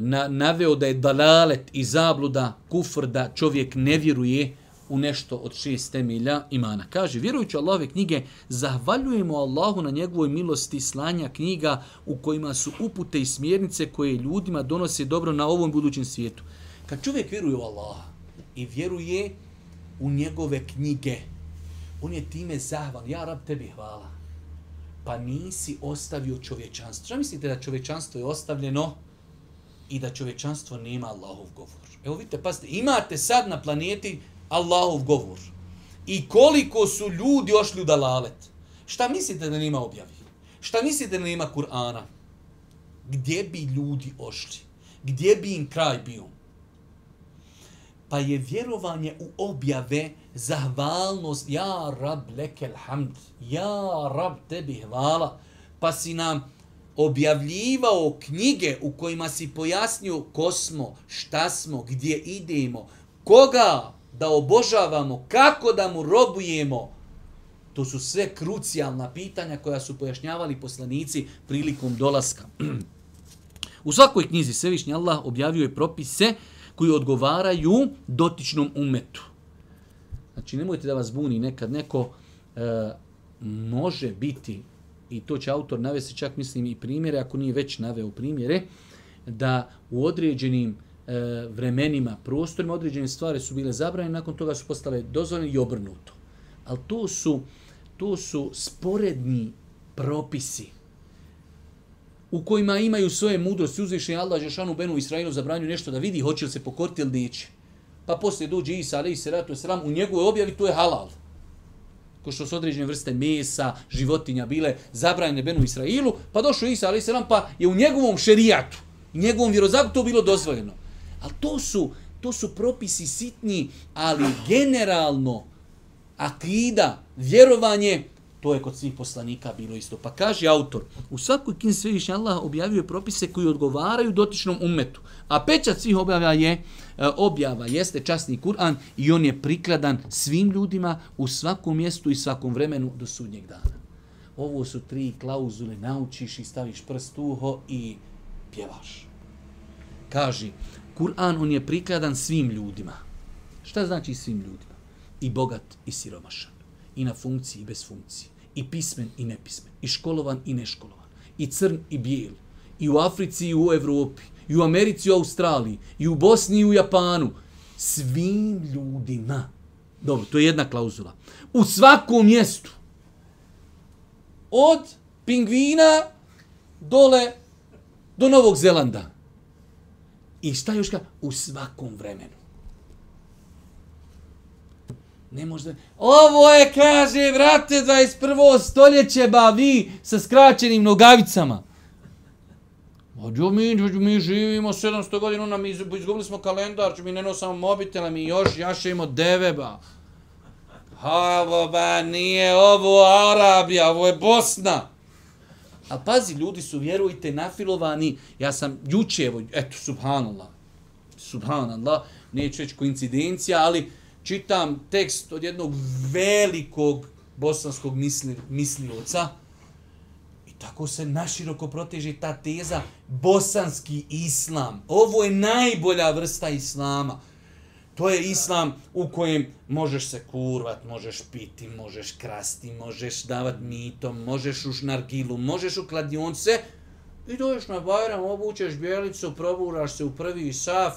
na, naveo da je dalalet i zabluda, kufr da čovjek ne vjeruje u nešto od šest temelja imana. Kaže, vjerujući Allahove knjige, zahvaljujemo Allahu na njegovoj milosti slanja knjiga u kojima su upute i smjernice koje ljudima donose dobro na ovom budućem svijetu. Kad čovjek vjeruje u Allaha i vjeruje u njegove knjige, on je time zahval. Ja, rab, tebi hvala. Pa nisi ostavio čovječanstvo. Šta mislite da čovječanstvo je ostavljeno i da čovječanstvo nema Allahov govor? Evo vidite, pazite, imate sad na planeti Allahov govor. I koliko su ljudi ošli u dalalet. Šta mislite da nema objavi? Šta mislite da nema Kur'ana? Gdje bi ljudi ošli? Gdje bi im kraj bio? Pa je vjerovanje u objave zahvalnost ja rab lekel hamd ja rab tebi hvala pa si nam objavljivao knjige u kojima si pojasnio ko smo, šta smo, gdje idemo, koga da obožavamo, kako da mu robujemo. To su sve krucijalna pitanja koja su pojašnjavali poslanici prilikom dolaska. u svakoj knjizi Svevišnji Allah objavio je propise koji odgovaraju dotičnom umetu. Znači, nemojte da vas buni nekad neko e, može biti, i to će autor navesti čak mislim i primjere, ako nije već naveo primjere, da u određenim e, vremenima, prostorima, određene stvari su bile zabranjene, nakon toga su postale dozvoljene i obrnuto. Ali to su, to su sporedni propisi u kojima imaju svoje mudrosti, uzvišenje Allah Žešanu Benu Israilu zabranju nešto da vidi hoće li se pokoriti ili neće. Pa poslije dođe Isa, ali salatu se ratu sram, u njegovoj objavi to je halal. Ko što su određene vrste mesa, životinja bile zabranjene Benu Israilu, pa došao Isa, ali i se pa je u njegovom šerijatu, u njegovom vjerozaku to bilo dozvoljeno. Ali to su, to su propisi sitni, ali generalno akida, vjerovanje, To je kod svih poslanika bilo isto. Pa kaže autor, u svakoj knjizi Svevišnji Allah objavio propise koji odgovaraju dotičnom umetu. A pečat svih objava je, e, objava jeste časni Kur'an i on je prikladan svim ljudima u svakom mjestu i svakom vremenu do sudnjeg dana. Ovo su tri klauzule, naučiš i staviš prst uho i pjevaš. Kaže, Kur'an on je prikladan svim ljudima. Šta znači svim ljudima? I bogat i siromašan i na funkciji i bez funkcije. I pismen i nepismen. I školovan i neškolovan. I crn i bijel. I u Africi i u Evropi. I u Americi i u Australiji. I u Bosni i u Japanu. Svim ljudima. Dobro, to je jedna klauzula. U svakom mjestu. Od pingvina dole do Novog Zelanda. I šta još ka? U svakom vremenu. Ne možda... Ovo je, kaže, vrate, 21. stoljeće, ba, vi sa skraćenim nogavicama. Ođo mi, mi živimo 700 godina, nam izgubili smo kalendar, mi ne nosamo mobitela, mi još jašemo deve, ba. Ovo, ba, nije ovo Arabija, ovo je Bosna. A pazi, ljudi su, vjerujte, nafilovani. Ja sam juče, evo, eto, subhanallah, subhanallah, neću reći koincidencija, ali čitam tekst od jednog velikog bosanskog misli, mislioca i tako se naširoko proteže ta teza bosanski islam. Ovo je najbolja vrsta islama. To je islam u kojem možeš se kurvat, možeš piti, možeš krasti, možeš davat mitom, možeš u šnargilu, možeš u kladionce i doješ na Bajram, obučeš bijelicu, proburaš se u prvi saf,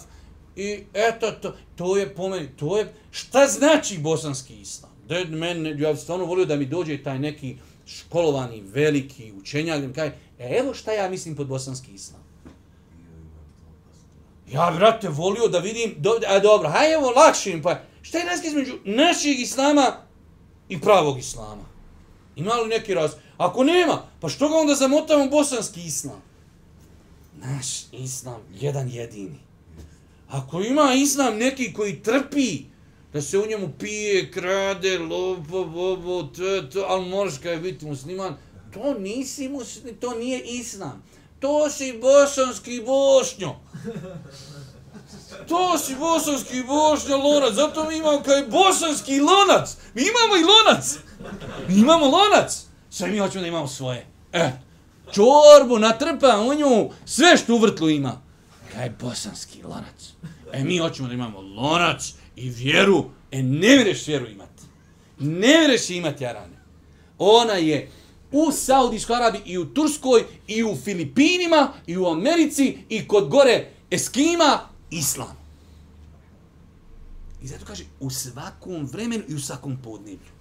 I eto, to, to je po meni, to je, šta znači bosanski islam? Da men, ja bih stvarno volio da mi dođe taj neki školovani, veliki učenjak, da mi kaže, e, evo šta ja mislim pod bosanski islam. Ja, brate, volio da vidim, do, a dobro, haj evo lakšim, pa šta je razlika između našeg islama i pravog islama? Ima li neki raz? Ako nema, pa što ga onda zamotamo bosanski islam? Naš islam, jedan jedini. Ako ima islam neki koji trpi, da se u njemu pije, krade, lopo, bobo, to, to, ali moraš kaj biti musliman, to nisi muslim, to nije islam. To si bosanski bošnjo. To si bosanski bošnjo lonac, zato mi imamo kaj bosanski lonac. Mi imamo i lonac. Mi imamo lonac. Sve mi hoćemo da imamo svoje. E, čorbu natrpa u nju, sve što u vrtlu ima. Kaj bosanski lonac. E, mi hoćemo da imamo lonac i vjeru. E, ne vjereš vjeru imati. Ne vjereš imati Arane. Ona je u Saudijskoj Arabiji i u Turskoj i u Filipinima i u Americi i kod gore Eskima Islam. I zato kaže u svakom vremenu i u svakom podneblju.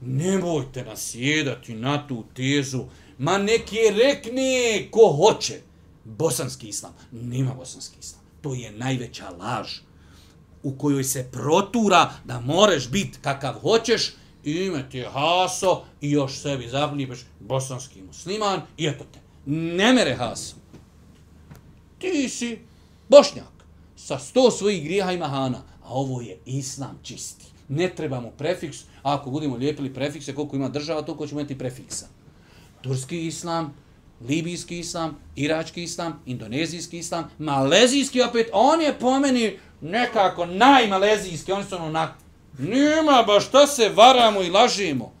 Nemojte nasjedati na tu tezu. Ma neki je rekne ko hoće. Bosanski islam. Nema bosanski islam. To je najveća laž u kojoj se protura da moreš biti kakav hoćeš ime ti je Haso i još sebi zapljipeš bosanski musliman i eto te. Ne mere Haso. Ti si bošnjak sa sto svojih grijeha i mahana, a ovo je islam čisti. Ne trebamo prefiks, a ako budemo lijepili prefikse, koliko ima država, toliko ćemo imati prefiksa. Turski islam, libijski islam, irački islam, indonezijski islam, malezijski opet, on je pomeni nekako najmalezijski, oni su ono na... Nima, ba šta se varamo i lažimo.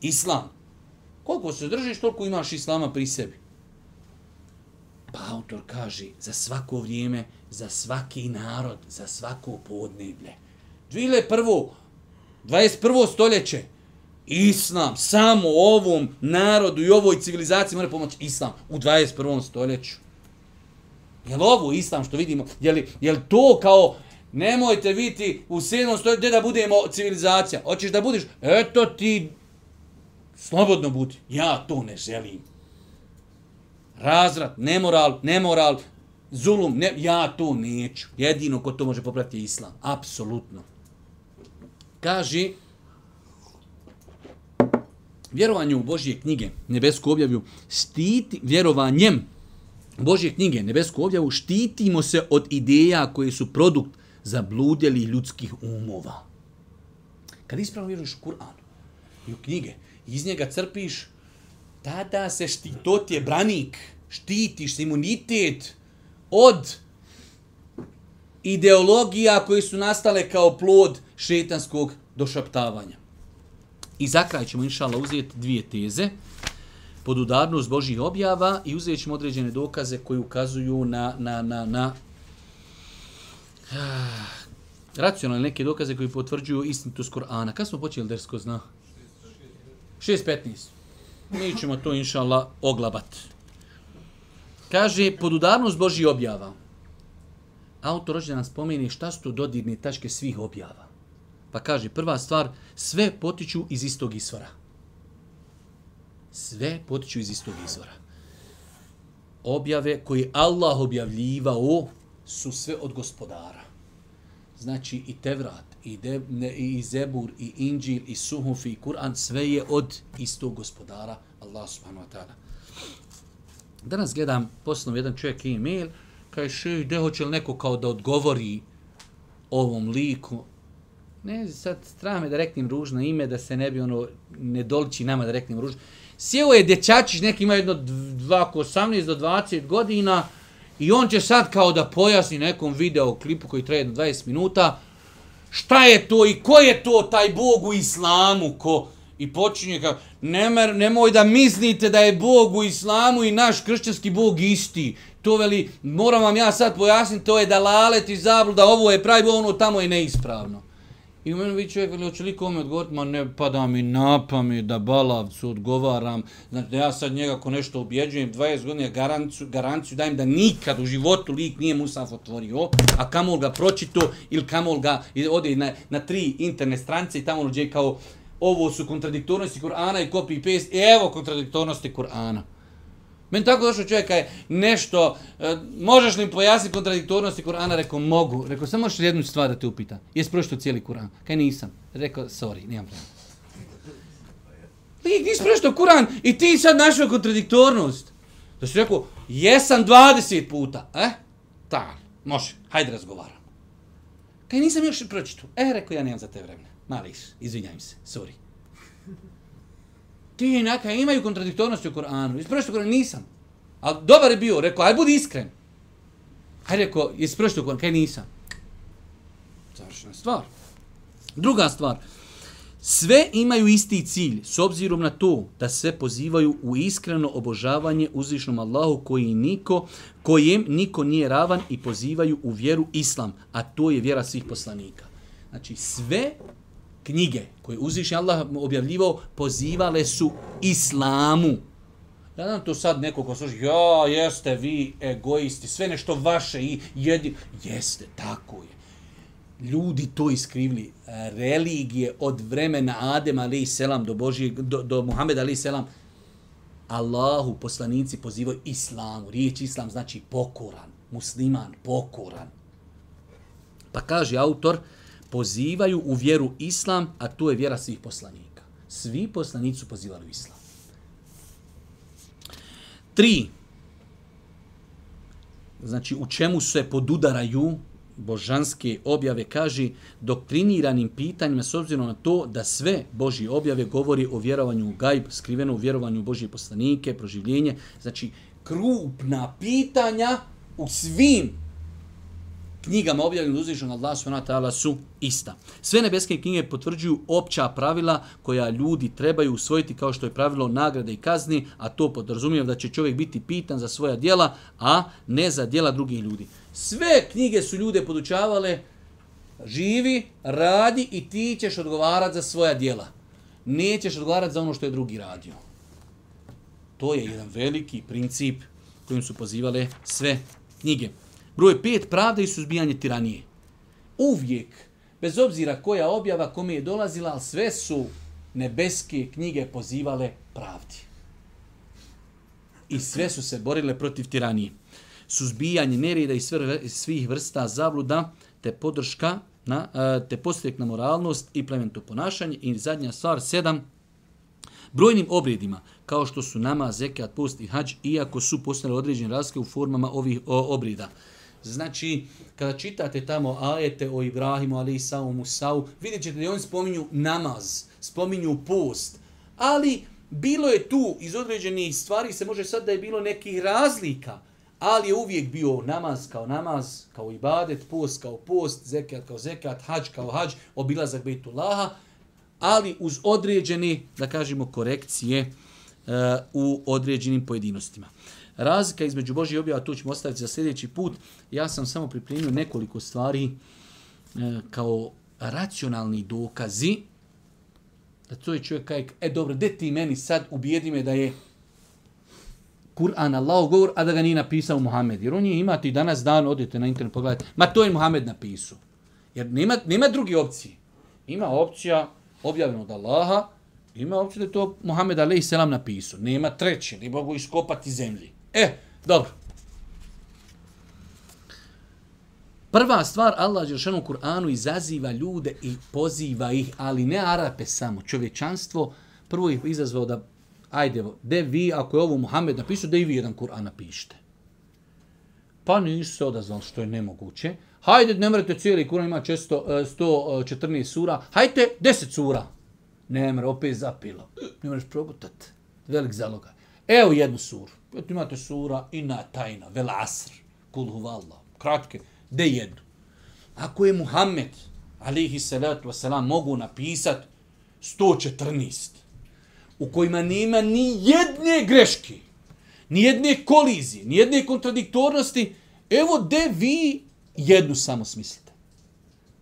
Islam. Koliko se držiš, toliko imaš islama pri sebi. Pa autor kaže, za svako vrijeme, za svaki narod, za svako podneblje. Dvile prvo, 21. stoljeće, Islam, samo ovom narodu i ovoj civilizaciji mora pomoći Islam u 21. stoljeću. Je li ovo Islam što vidimo? Je li, je li to kao, nemojte biti u 7. stoljeću, gdje da budemo civilizacija? Hoćeš da budiš? Eto ti, slobodno budi. Ja to ne želim. Razrat, nemoral, nemoral, zulum, ne, ja to neću. Jedino ko to može popraviti je Islam. Apsolutno. Kaži, vjerovanje u Božje knjige, nebesku objavu, štiti, vjerovanjem Božje knjige, nebesku objavu, štitimo se od ideja koje su produkt zabludjeli ljudskih umova. Kad ispravno vjeruješ u Kur'an i u knjige, iz njega crpiš, tada se šti, to ti je branik, štitiš se imunitet od ideologija koje su nastale kao plod šetanskog došaptavanja. I za kraj ćemo, inšala, uzeti dvije teze pod udarnost Božih objava i uzet ćemo određene dokaze koji ukazuju na, na, na, na uh, racionalne neke dokaze koji potvrđuju istinitost Korana. Kad smo počeli dersko zna? 6.15. Mi ćemo to, inšala, oglabat. Kaže, pod udarnost Božih objava. Autor rođe nam spomeni šta su to dodirne tačke svih objava. Pa kaže, prva stvar, sve potiču iz istog izvora. Sve potiču iz istog izvora. Objave koje Allah objavljivao su sve od gospodara. Znači i Tevrat, i, De, ne, i Zebur, i Inđil, i Suhuf, i Kur'an, sve je od istog gospodara, Allah subhanahu wa ta'ala. Danas gledam, poslom jedan čovjek e-mail, kaže, gde hoće li neko kao da odgovori ovom liku, ne, sad strah me da reknem ružno ime, da se ne bi ono, ne doliči nama da reknem ružno. Sjeo je dječačić, neki ima jedno 18 do 20 godina i on će sad kao da pojasni nekom video klipu koji traje jedno 20 minuta šta je to i ko je to taj Bog u islamu ko i počinje kao nemoj, nemoj da mislite da je Bog u islamu i naš kršćanski Bog isti. To veli, moram vam ja sad pojasniti, to je dalalet i zabluda, ovo je pravi, ono tamo je neispravno I u meni vi čovjek, ali hoće li kome odgovoriti, ma ne pada mi na pamet da balavcu odgovaram, znači da ja sad njega ako nešto objeđujem, 20 godina garanciju, garanciju dajem da nikad u životu lik nije Musaf otvorio, a kamol ga pročito ili kamol ga ode na, na tri internet stranice i tamo uđe kao ovo su kontradiktornosti Kur'ana i copy paste, e, evo kontradiktornosti Kur'ana. Meni tako došao čovjek je nešto, e, možeš li pojasniti kontradiktornosti Kur'ana? Rekao, mogu. Rekao, samo možeš jednu stvar da te upita. Jesi pročito cijeli Kur'an? Kaj nisam. Rekao, sorry, nijem vremena. Lik, nisi pročito Kur'an i ti sad našao kontradiktornost. Da si rekao, jesam 20 puta. E? Ta, može, hajde razgovaram. Kaj nisam još pročito? E, rekao, ja nemam za te vremena. Mališ, izvinjam se, sorry ti neka imaju kontradiktornosti u Koranu. Isprošću Koran nisam. Ali dobar je bio, rekao, aj budi iskren. Aj rekao, isprošću Koran, kaj nisam. Završena stvar. Druga stvar. Sve imaju isti cilj, s obzirom na to da se pozivaju u iskreno obožavanje uzvišnom Allahu koji niko, kojem niko nije ravan i pozivaju u vjeru Islam, a to je vjera svih poslanika. Znači sve knjige koje uzvišnji Allah objavljivao pozivale su islamu. Ja znam to sad neko ko služi, ja, jeste vi egoisti, sve nešto vaše i jedi. Jeste, tako je. Ljudi to iskrivili. Religije od vremena Adema ali selam do Božije, do, do Muhameda ali selam, Allahu poslanici pozivaju islamu. Riječ islam znači pokoran, musliman, pokoran. Pa kaže autor, pozivaju u vjeru islam, a to je vjera svih poslanika. Svi poslanici su pozivali u islam. Tri. Znači, u čemu se podudaraju božanske objave, kaže doktriniranim pitanjima s obzirom na to da sve Božje objave govori o vjerovanju u gajb, skriveno u vjerovanju u Božje poslanike, proživljenje. Znači, krupna pitanja u svim knjigama objavljenim uzvišenog Allah subhanahu su ista. Sve nebeske knjige potvrđuju opća pravila koja ljudi trebaju usvojiti kao što je pravilo nagrade i kazni, a to podrazumijeva da će čovjek biti pitan za svoja dijela, a ne za dijela drugih ljudi. Sve knjige su ljude podučavale živi, radi i ti ćeš odgovarati za svoja dijela. Nećeš odgovarati za ono što je drugi radio. To je jedan veliki princip kojim su pozivale sve knjige. Broj pet, pravda i suzbijanje tiranije. Uvijek, bez obzira koja objava kome je dolazila, ali sve su nebeske knjige pozivale pravdi. I sve su se borile protiv tiranije. Suzbijanje nereda i svih vrsta zabluda, te podrška, na, e, te postrijek na moralnost i plementu ponašanje. I zadnja stvar, sedam, brojnim obredima, kao što su nama, zekat, post i hađ, iako su postale određene razlike u formama ovih obreda. Znači, kada čitate tamo ajete o Ibrahimu, ali i Musau, vidjet ćete da oni spominju namaz, spominju post. Ali bilo je tu iz određenih stvari, se može sad da je bilo nekih razlika, ali je uvijek bio namaz kao namaz, kao ibadet, post kao post, zekat kao zekat, hađ kao hađ, obilazak Bejtullaha, ali uz određene, da kažemo, korekcije uh, u određenim pojedinostima. Razlika između Božje objava, tu ćemo ostaviti za sljedeći put. Ja sam samo pripremio nekoliko stvari e, kao racionalni dokazi. Da to je čovjek kaj, e dobro, de ti meni sad ubijedi me da je Kur'an Allahov govor, a da ga nije napisao Muhammed. Jer on je imati danas dan, odete na internet pogledajte, ma to je Muhammed napisao. Jer nema, nema druge opcije. Ima opcija objavljena od Allaha, ima opcija da je to Muhammed a.s. napisao. Nema treće, ne mogu iskopati zemlji. E, dobro. Prva stvar, Allah Đeršanu u Kur'anu izaziva ljude i poziva ih, ali ne Arape samo, čovječanstvo, prvo ih izazvao da, ajde, de vi, ako je ovo Muhammed napisao, da i vi jedan Kur'an napišite. Pa nisu se odazvali što je nemoguće. Hajde, ne morate cijeli Kur'an, ima često e, 114 e, sura. Hajde, 10 sura. Ne mre, opet zapilo. Ne moraš progutat. Velik zalogaj. Evo jednu suru. Eto imate sura Ina Tajna, Vel Asr, Kul Huvallah, kratke, de jednu. Ako je Muhammed, alihi salatu wasalam, mogu napisat 114, u kojima nema ni jedne greške, ni jedne kolizije, ni jedne kontradiktornosti, evo de vi jednu samo smislite.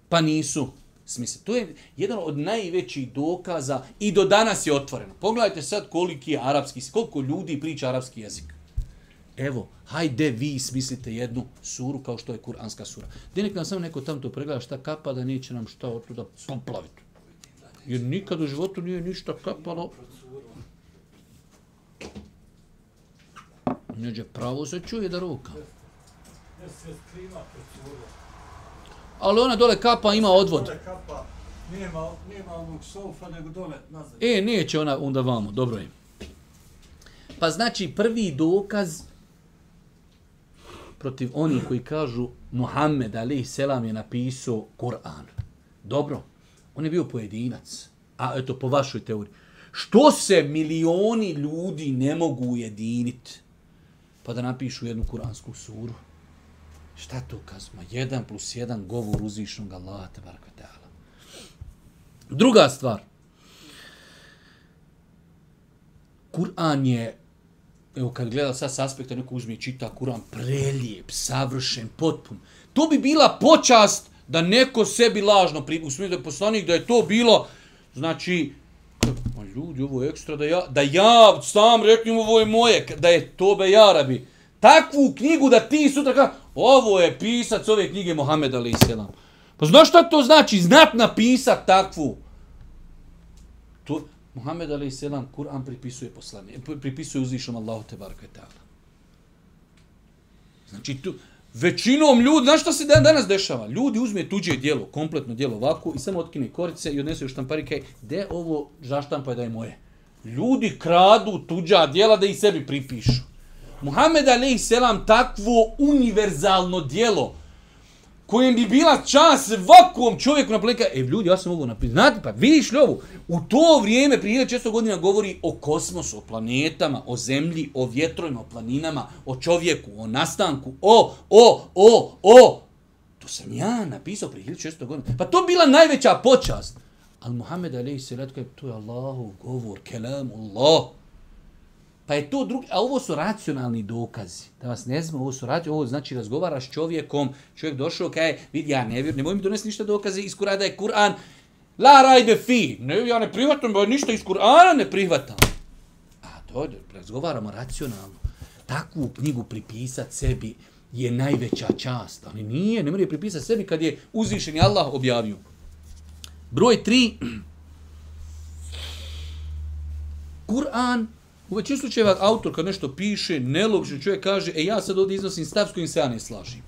Pa nisu smisla. To je jedan od najvećih dokaza i do danas je otvoreno. Pogledajte sad koliki je arapski, koliko ljudi priča arapski jezik. Evo, hajde vi smislite jednu suru kao što je kuranska sura. Gdje nek nam samo neko tamo to pregleda šta kapa da neće nam šta od tuda poplaviti. Jer nikad u životu nije ništa kapalo. Neđe pravo se čuje da ruka. Ali ona dole kapa ima odvod. Dole kapa, nema, nema onog sofa, nego dole nazad. E, neće ona onda vamo, dobro je. Pa znači prvi dokaz protiv onih koji kažu Muhammed alaih selam je napisao Kur'an. Dobro, on je bio pojedinac. A eto, po vašoj teoriji. Što se milioni ljudi ne mogu ujediniti pa da napišu jednu kuransku suru? Šta to kazma? Jedan plus jedan govor uzvišnog Allaha te baraka ta'ala. Druga stvar. Kur'an je, evo kad gleda sad s aspekta, neko uzme i čita Kur'an, prelijep, savršen, potpun. To bi bila počast da neko sebi lažno, pri, u da je poslanik, da je to bilo, znači, Ma ljudi, ovo je ekstra, da ja, da ja sam reknem ovo je moje, da je tobe jarabi. Ja Takvu knjigu da ti sutra ka, ovo je pisac ove knjige Mohameda Ali Selam. Pa znaš šta to znači? Znat napisat takvu. To, Mohamed Ali Selam, Kur'an pripisuje poslanje, pripisuje uzvišom Allahu te barka ta'ala. Znači, tu, većinom ljudi, znaš šta se dan, danas dešava? Ljudi uzme tuđe dijelo, kompletno dijelo ovako i samo otkine korice i odnesu u štamparike, i de ovo zaštampa da je moje. Ljudi kradu tuđa dijela da i sebi pripišu. Muhammed alaih selam takvo univerzalno dijelo kojem bi bila čas svakom čovjeku na planeta. E, ljudi, ja sam ovo napisao. Znate, pa vidiš li ovo? U to vrijeme, prije često godina, govori o kosmosu, o planetama, o zemlji, o vjetrovima, o planinama, o čovjeku, o nastanku, o, o, o, o. To sam ja napisao prije 1600 godina. Pa to bila najveća počast. Al Muhammed alaih selam, to je Allahov govor, kelam Allah. Pa je to drugi, a ovo su racionalni dokazi. Da vas ne znam, ovo su racionalni, ovo znači razgovaraš s čovjekom, čovjek došao, kaj, vidi, ja ne vjerujem, nemoj mi donesti ništa dokaze iz Kur'ana da je Kur'an, la rajde fi, ne, ja ne prihvatam, ba, ništa iz Kur'ana ne prihvatam. A to je, razgovaramo racionalno. Takvu knjigu pripisat sebi je najveća čast, ali nije, ne mora je pripisati sebi kad je uzvišeni Allah objavio. Broj tri. Kur'an U većinu slučajeva autor kad nešto piše, nelogično čovjek kaže, e ja sad ovdje iznosim stav s kojim se ja ne slažim.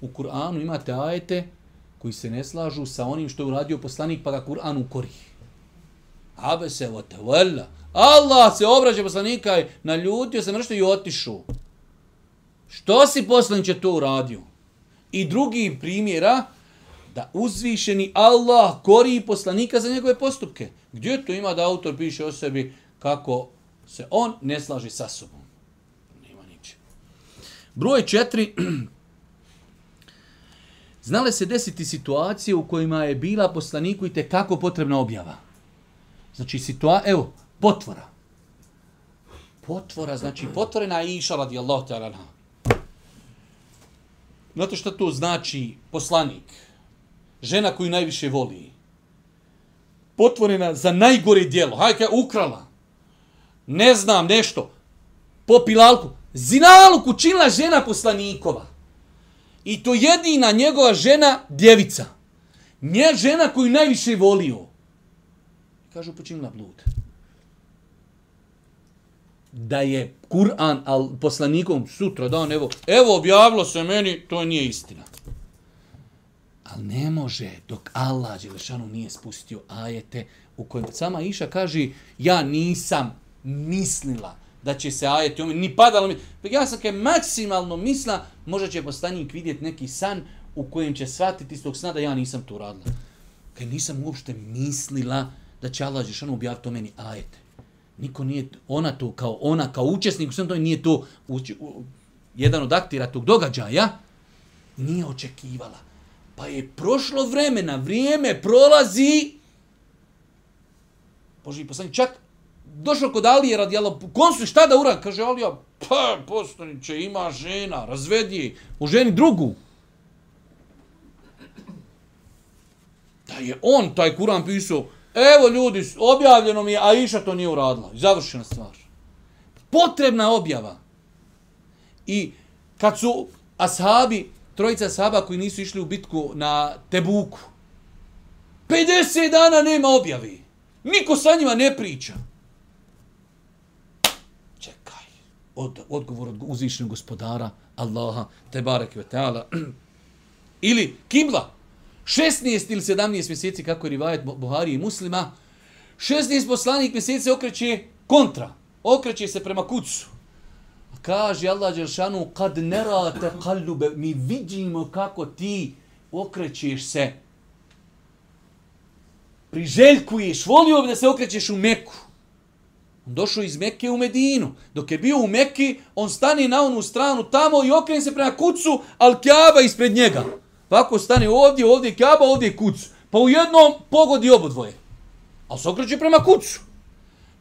U Kur'anu imate ajete koji se ne slažu sa onim što je uradio poslanik, pa ga Kur'an ukori. Abe se o. Allah se obraća poslanika i naljutio se nešto i otišao. Što si poslaniće to uradio? I drugi primjera, da uzvišeni Allah kori poslanika za njegove postupke. Gdje to ima da autor piše o sebi kako se on ne slaži sa sobom? Nema niče. Broj četiri. Znale se desiti situacije u kojima je bila poslaniku i te kako potrebna objava. Znači, situa evo, potvora. Potvora, znači, potvorena je iša radijallahu ta'ala. Znate što to znači poslanik? Žena koju najviše voli, potvorena za najgore dijelo, hajka ukrala, ne znam nešto, popila alku, zinaluku činila žena poslanikova. I to jedina njegova žena, djevica. Nje žena koju najviše volio. Kažu, počinila blud. Da je Kur'an al poslanikom sutra dan, evo, evo objavilo se meni, to nije istina. Ali ne može dok Allah Đelešanu nije spustio ajete u kojem sama Iša kaže ja nisam mislila da će se ajeti ome, ni padalo mi. Ja sam kaj maksimalno misla, možda će postanjik vidjeti neki san u kojem će shvatiti iz tog sna da ja nisam to radila. Kaj nisam uopšte mislila da će Allah Đelešanu objaviti o meni ajete. Niko nije, ona to kao ona, kao učesnik, sve to nije to uči, u, jedan od aktira tog događaja, nije očekivala. Pa je prošlo vremena, vrijeme prolazi. Boži poslanik, čak došao kod Alije radijalo, kon su šta da uran? Kaže Alija, pa postaniće, ima žena, razvedi je, u ženi drugu. Da je on taj Kur'an pisao, evo ljudi, objavljeno mi je, a Iša to nije uradila. Završena stvar. Potrebna objava. I kad su ashabi, trojica sahaba koji nisu išli u bitku na Tebuku, 50 dana nema objavi. Niko sa njima ne priča. Čekaj. Od, odgovor od uzvišenog gospodara, Allaha, te barek ve. Ili kibla. 16 ili 17 mjeseci, kako je rivajet Buhari i muslima, 16 poslanik mjeseci okreće kontra. Okreće se prema kucu. Kaže Allah Đeršanu, kad ne rate kallube, mi vidimo kako ti okrećeš se. Priželjkuješ, volio bi da se okrećeš u Meku. On došao iz Mekke u Medinu. Dok je bio u Mekki, on stani na onu stranu tamo i okrene se prema kucu, ali Kjaba ispred njega. Pa ako stane ovdje, ovdje je Kjaba, ovdje je kuc. Pa u jednom pogodi obodvoje. Ali se okreće prema kucu.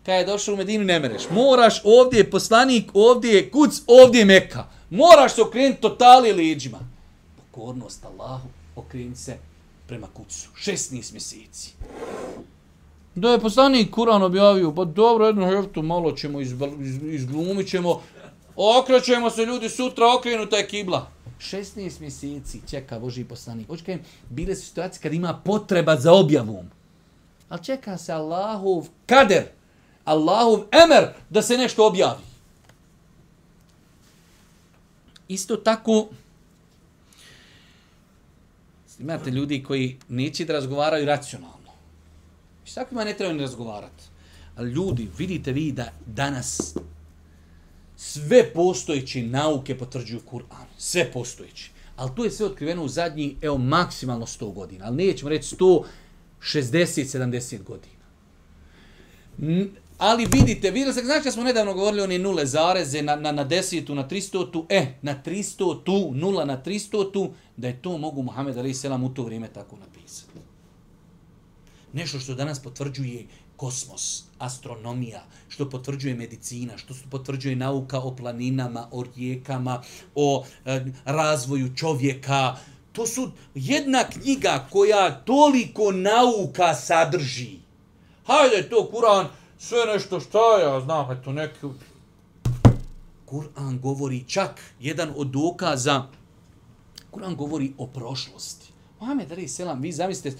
Kad je došao u Medinu, ne mereš. Moraš, ovdje je poslanik, ovdje je kuc, ovdje je Meka. Moraš se okrenuti totali leđima. Pokornost Allahu, okreni se prema kucu. 16 mjeseci. Da je poslanik Kur'an objavio, pa dobro, jedno heftu malo ćemo iz, izglumit ćemo, okrećemo se ljudi sutra, okrenuta je kibla. 16 mjeseci čeka Boži poslanik. Hoće kajem, bile su situacije kad ima potreba za objavom. Ali čeka se Allahov kader, Allahov emer da se nešto objavi. Isto tako, imate ljudi koji neće da razgovaraju racionalno. I s takvima ne treba ni razgovarati. Ali ljudi, vidite vi da danas sve postojeće nauke potvrđuju Kur'an. Sve postojeće. Ali to je sve otkriveno u zadnji, evo, maksimalno 100 godina. Ali nećemo reći 160, 70 godina. Ali vidite, vidite se, znači da smo nedavno govorili o one nule zareze na, na, na desetu, na tristotu, e, na tristotu, nula na tristotu, da je to mogu Muhammed Ali Selam u to vrijeme tako napisati. Nešto što danas potvrđuje kosmos, astronomija, što potvrđuje medicina, što potvrđuje nauka o planinama, o rijekama, o e, razvoju čovjeka. To su jedna knjiga koja toliko nauka sadrži. Hajde to, Kur'an, sve nešto šta ja znam, eto neki... Kur'an govori čak, jedan od dokaza, Kur'an govori o prošlosti. Mohamed Ali Selam, vi zamislite,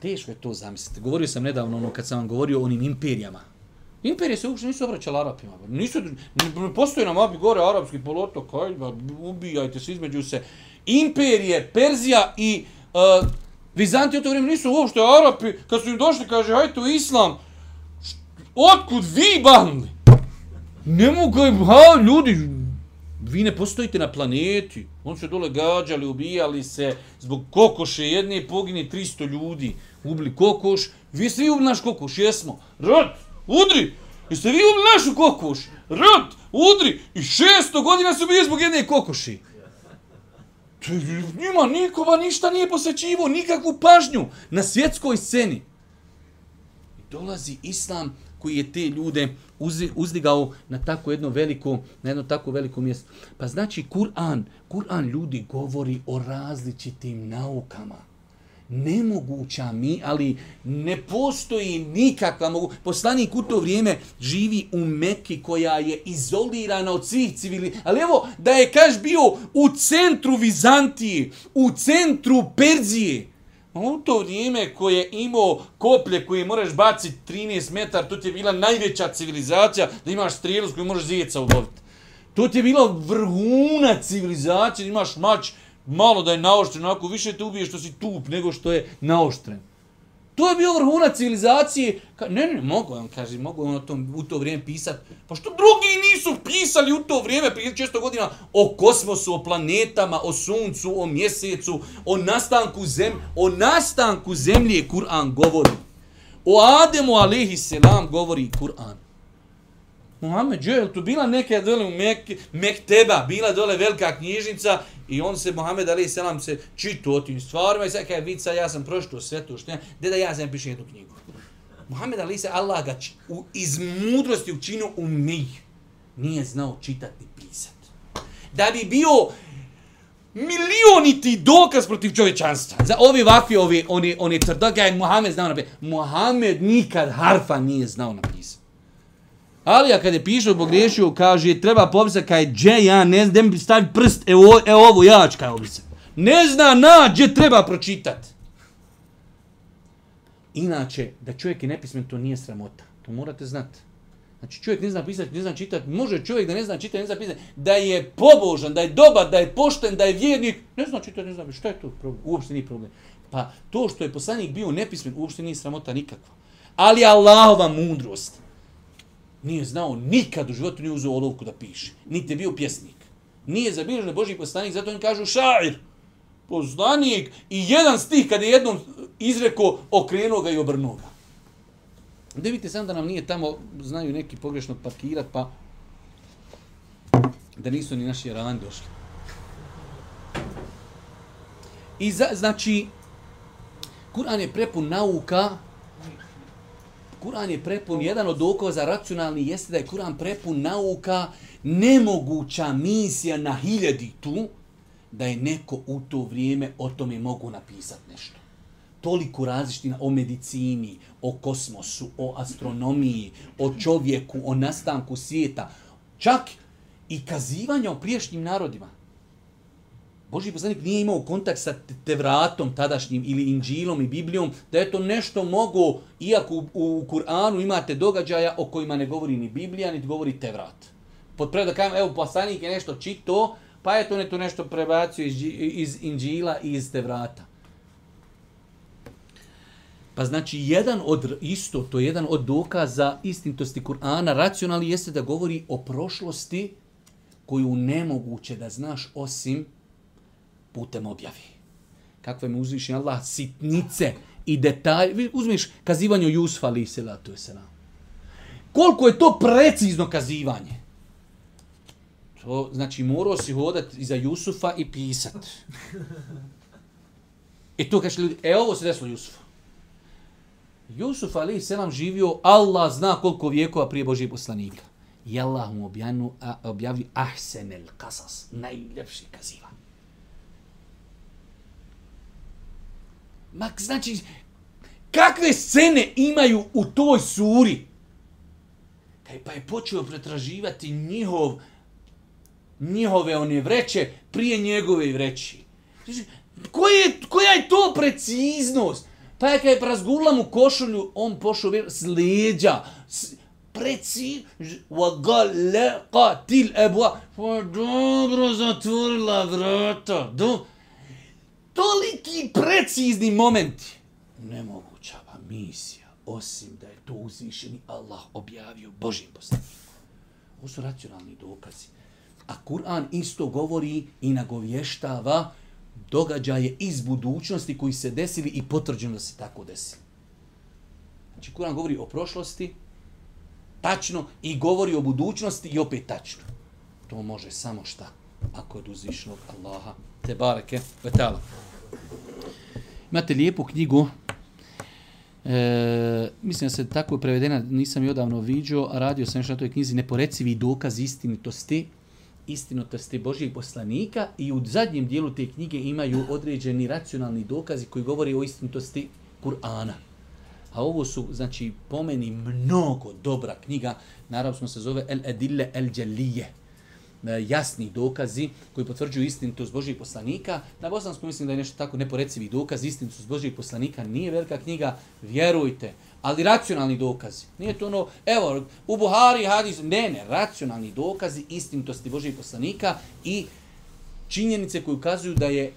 teško je to zamisliti. Govorio sam nedavno, ono, kad sam vam govorio o onim imperijama. Imperije se uopšte nisu obraćali Arapima. Nisu, ne postoji nam mapi gore arapski polotok, ajde, ba, ubijajte se između se. Imperije, Perzija i uh, Vizanti u to vrijeme nisu uopšte Arapi. Kad su im došli, kaže, hajte u Islam. Otkud vi banli? Ne mogu, ha, ljudi, vi ne postojite na planeti. On se dole gađali, ubijali se zbog kokoše jedne pogine 300 ljudi. Ubili kokoš. Vi svi ubili naš kokoš, jesmo. Rod, udri! Jeste vi ubili našu kokoš? Rod, udri! I 600 godina su bili zbog jedne kokoši. Njima nikoba ništa nije posvećivo, nikakvu pažnju na svjetskoj sceni. I dolazi islam koji je te ljude uzdigao na tako jedno veliko, na jedno tako veliko mjesto. Pa znači Kur'an, Kur'an ljudi govori o različitim naukama. Nemoguća mi, ali ne postoji nikakva mogu. Poslanik u to vrijeme živi u Mekki koja je izolirana od svih civili. Ali evo, da je kaš bio u centru Vizantije, u centru Perzije, U to vrijeme koje je imao koplje koje moraš baciti 13 metara, to ti je bila najveća civilizacija da imaš strijelu s kojom možeš zijeca uloviti. To ti je bila vrhuna civilizacije, da imaš mač malo da je naoštren, onako više te ubije što si tup nego što je naoštren. To je bio vrhunac civilizacije. Ka, ne, ne, mogu on, kaže, mogu on tom, u to vrijeme pisati. Pa što drugi nisu pisali u to vrijeme, prije često godina, o kosmosu, o planetama, o suncu, o mjesecu, o nastanku zemlje, o nastanku zemlje Kur'an govori. O Ademu, alaihi selam, govori Kur'an. Muhammed je, tu bila neka dole u Mek, Mekteba, bila dole velika knjižnica i on se, Muhammed Ali Selam, se čitu o tim stvarima i sad kada vidi sad, ja sam prošlo sve to što ja, gdje da ja sam pišem jednu knjigu. Muhammed Ali se Allah ga či, u, iz mudrosti učinio u mi. Nije znao čitati i pisati. Da bi bio milioniti dokaz protiv čovječanstva. Za ovi vakvi, ovi, oni, oni tvrdogaj, Muhammed znao napisati. Muhammed nikad harfa nije znao napisati. Ali ja kad je pišao pogriješio, kaže, treba popisati kaj dže, ja ne znam, mi stavi prst, evo, evo ovo, ja ću kaj obisa. Ne zna na gdje treba pročitati. Inače, da čovjek je nepismen, to nije sramota. To morate znati. Znači čovjek ne zna pisati, ne zna čitati, može čovjek da ne zna čitati, ne zna pisati, da je pobožan, da je dobar, da je pošten, da je vjernik, ne zna čitati, ne zna, šta je to problem? Uopšte nije problem. Pa to što je poslanik bio nepismen, uopšte nije sramota nikakva. Ali Allahova mudrost nije znao nikad u životu nije uzeo olovku da piše. Niti je bio pjesnik. Nije zabilježen Boži poslanik, zato im kažu šair. Poslanik i jedan stih kad je jednom izreko okrenuo ga i obrnuo ga. Da vidite sam da nam nije tamo, znaju neki pogrešno parkirat, pa da nisu ni naši jarani došli. I za, znači, Kur'an je prepun nauka, Kur'an je prepun, jedan od dokaza racionalni jeste da je Kur'an prepun nauka, nemoguća misija na hiljadi tu, da je neko u to vrijeme o tome mogu napisati nešto toliko različitina o medicini, o kosmosu, o astronomiji, o čovjeku, o nastanku svijeta, čak i kazivanja o priješnjim narodima. Boži poslanik nije imao kontakt sa Tevratom tadašnjim ili Inđilom i Biblijom, da je to nešto mogo, iako u, u Kur'anu imate događaja o kojima ne govori ni Biblija, ni govori Tevrat. Pod da kajem, evo, poslanik je nešto čito, pa je to ne to nešto prebacio iz, iz Inđila i iz Tevrata. Pa znači jedan od isto to je jedan od dokaza istintosti Kur'ana racionalni jeste da govori o prošlosti koju nemoguće da znaš osim putem objavi. Kakve mu uzviši Allah sitnice i detalje. Uzmiš kazivanje o Jusuf ali se to je selam. Koliko je to precizno kazivanje? To znači morao si hodati iza Jusufa i pisat. I to kaže ljudi, e ovo se desilo Jusufu. Jusuf ali selam živio, Allah zna koliko vijekova prije Božih poslanika. I Allah mu objavio, objavio ahsenel kasas, najljepši kaziva. Ma, znači, kakve scene imaju u toj suri? Kaj pa je počeo pretraživati njihov, njihove one vreće prije njegove vreći. Znači, koje, koja je to preciznost? Pa je kada je razgurla mu košulju, on pošao s leđa. S, Preci, wa galqa til ebua. Pa dobro zatvorila vrata. Dobro. Toliki precizni momenti. Nemoguća va misija, osim da je to uzvišeni Allah objavio Božim poslanikom. Ovo su racionalni dokazi. A Kur'an isto govori i nagovještava događaje iz budućnosti koji se desili i potvrđeno da se tako desili. Znači, Kur'an govori o prošlosti, tačno, i govori o budućnosti i opet tačno. To može samo šta? Ako je od uzvišnog Allaha, te bareke, vetala. Imate lijepu knjigu, e, mislim da se tako je prevedena, nisam je odavno vidio, a radio sam još na toj knjizi, neporecivi dokaz istinitosti, istinitosti Božijeg poslanika i u zadnjem dijelu te knjige imaju određeni racionalni dokazi koji govori o istinitosti Kur'ana. A ovo su, znači, pomeni mnogo dobra knjiga. Naravno se zove El Edille El Djelije. E, jasni dokazi koji potvrđuju istinitost Božijeg poslanika. Na bosanskom mislim da je nešto tako neporecivi dokaz. Istinitost Božijeg poslanika nije velika knjiga. Vjerujte, ali racionalni dokazi. Nije to ono, evo, u Buhari hadis, ne, ne, racionalni dokazi istinitosti Božih poslanika i činjenice koje ukazuju da je e,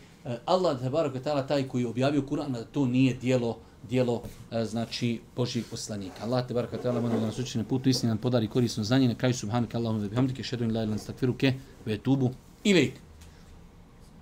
Allah tabarak ta'ala taj koji je objavio Kur'an da to nije dijelo dijelo e, znači Božih poslanika. Allah te baraka ta'ala molim da nas na putu istine, nam podari korisno znanje, na kraju subhanak Allahumma wa bihamdike, šedu in la ilan stakfiruke, ve tubu ilaik.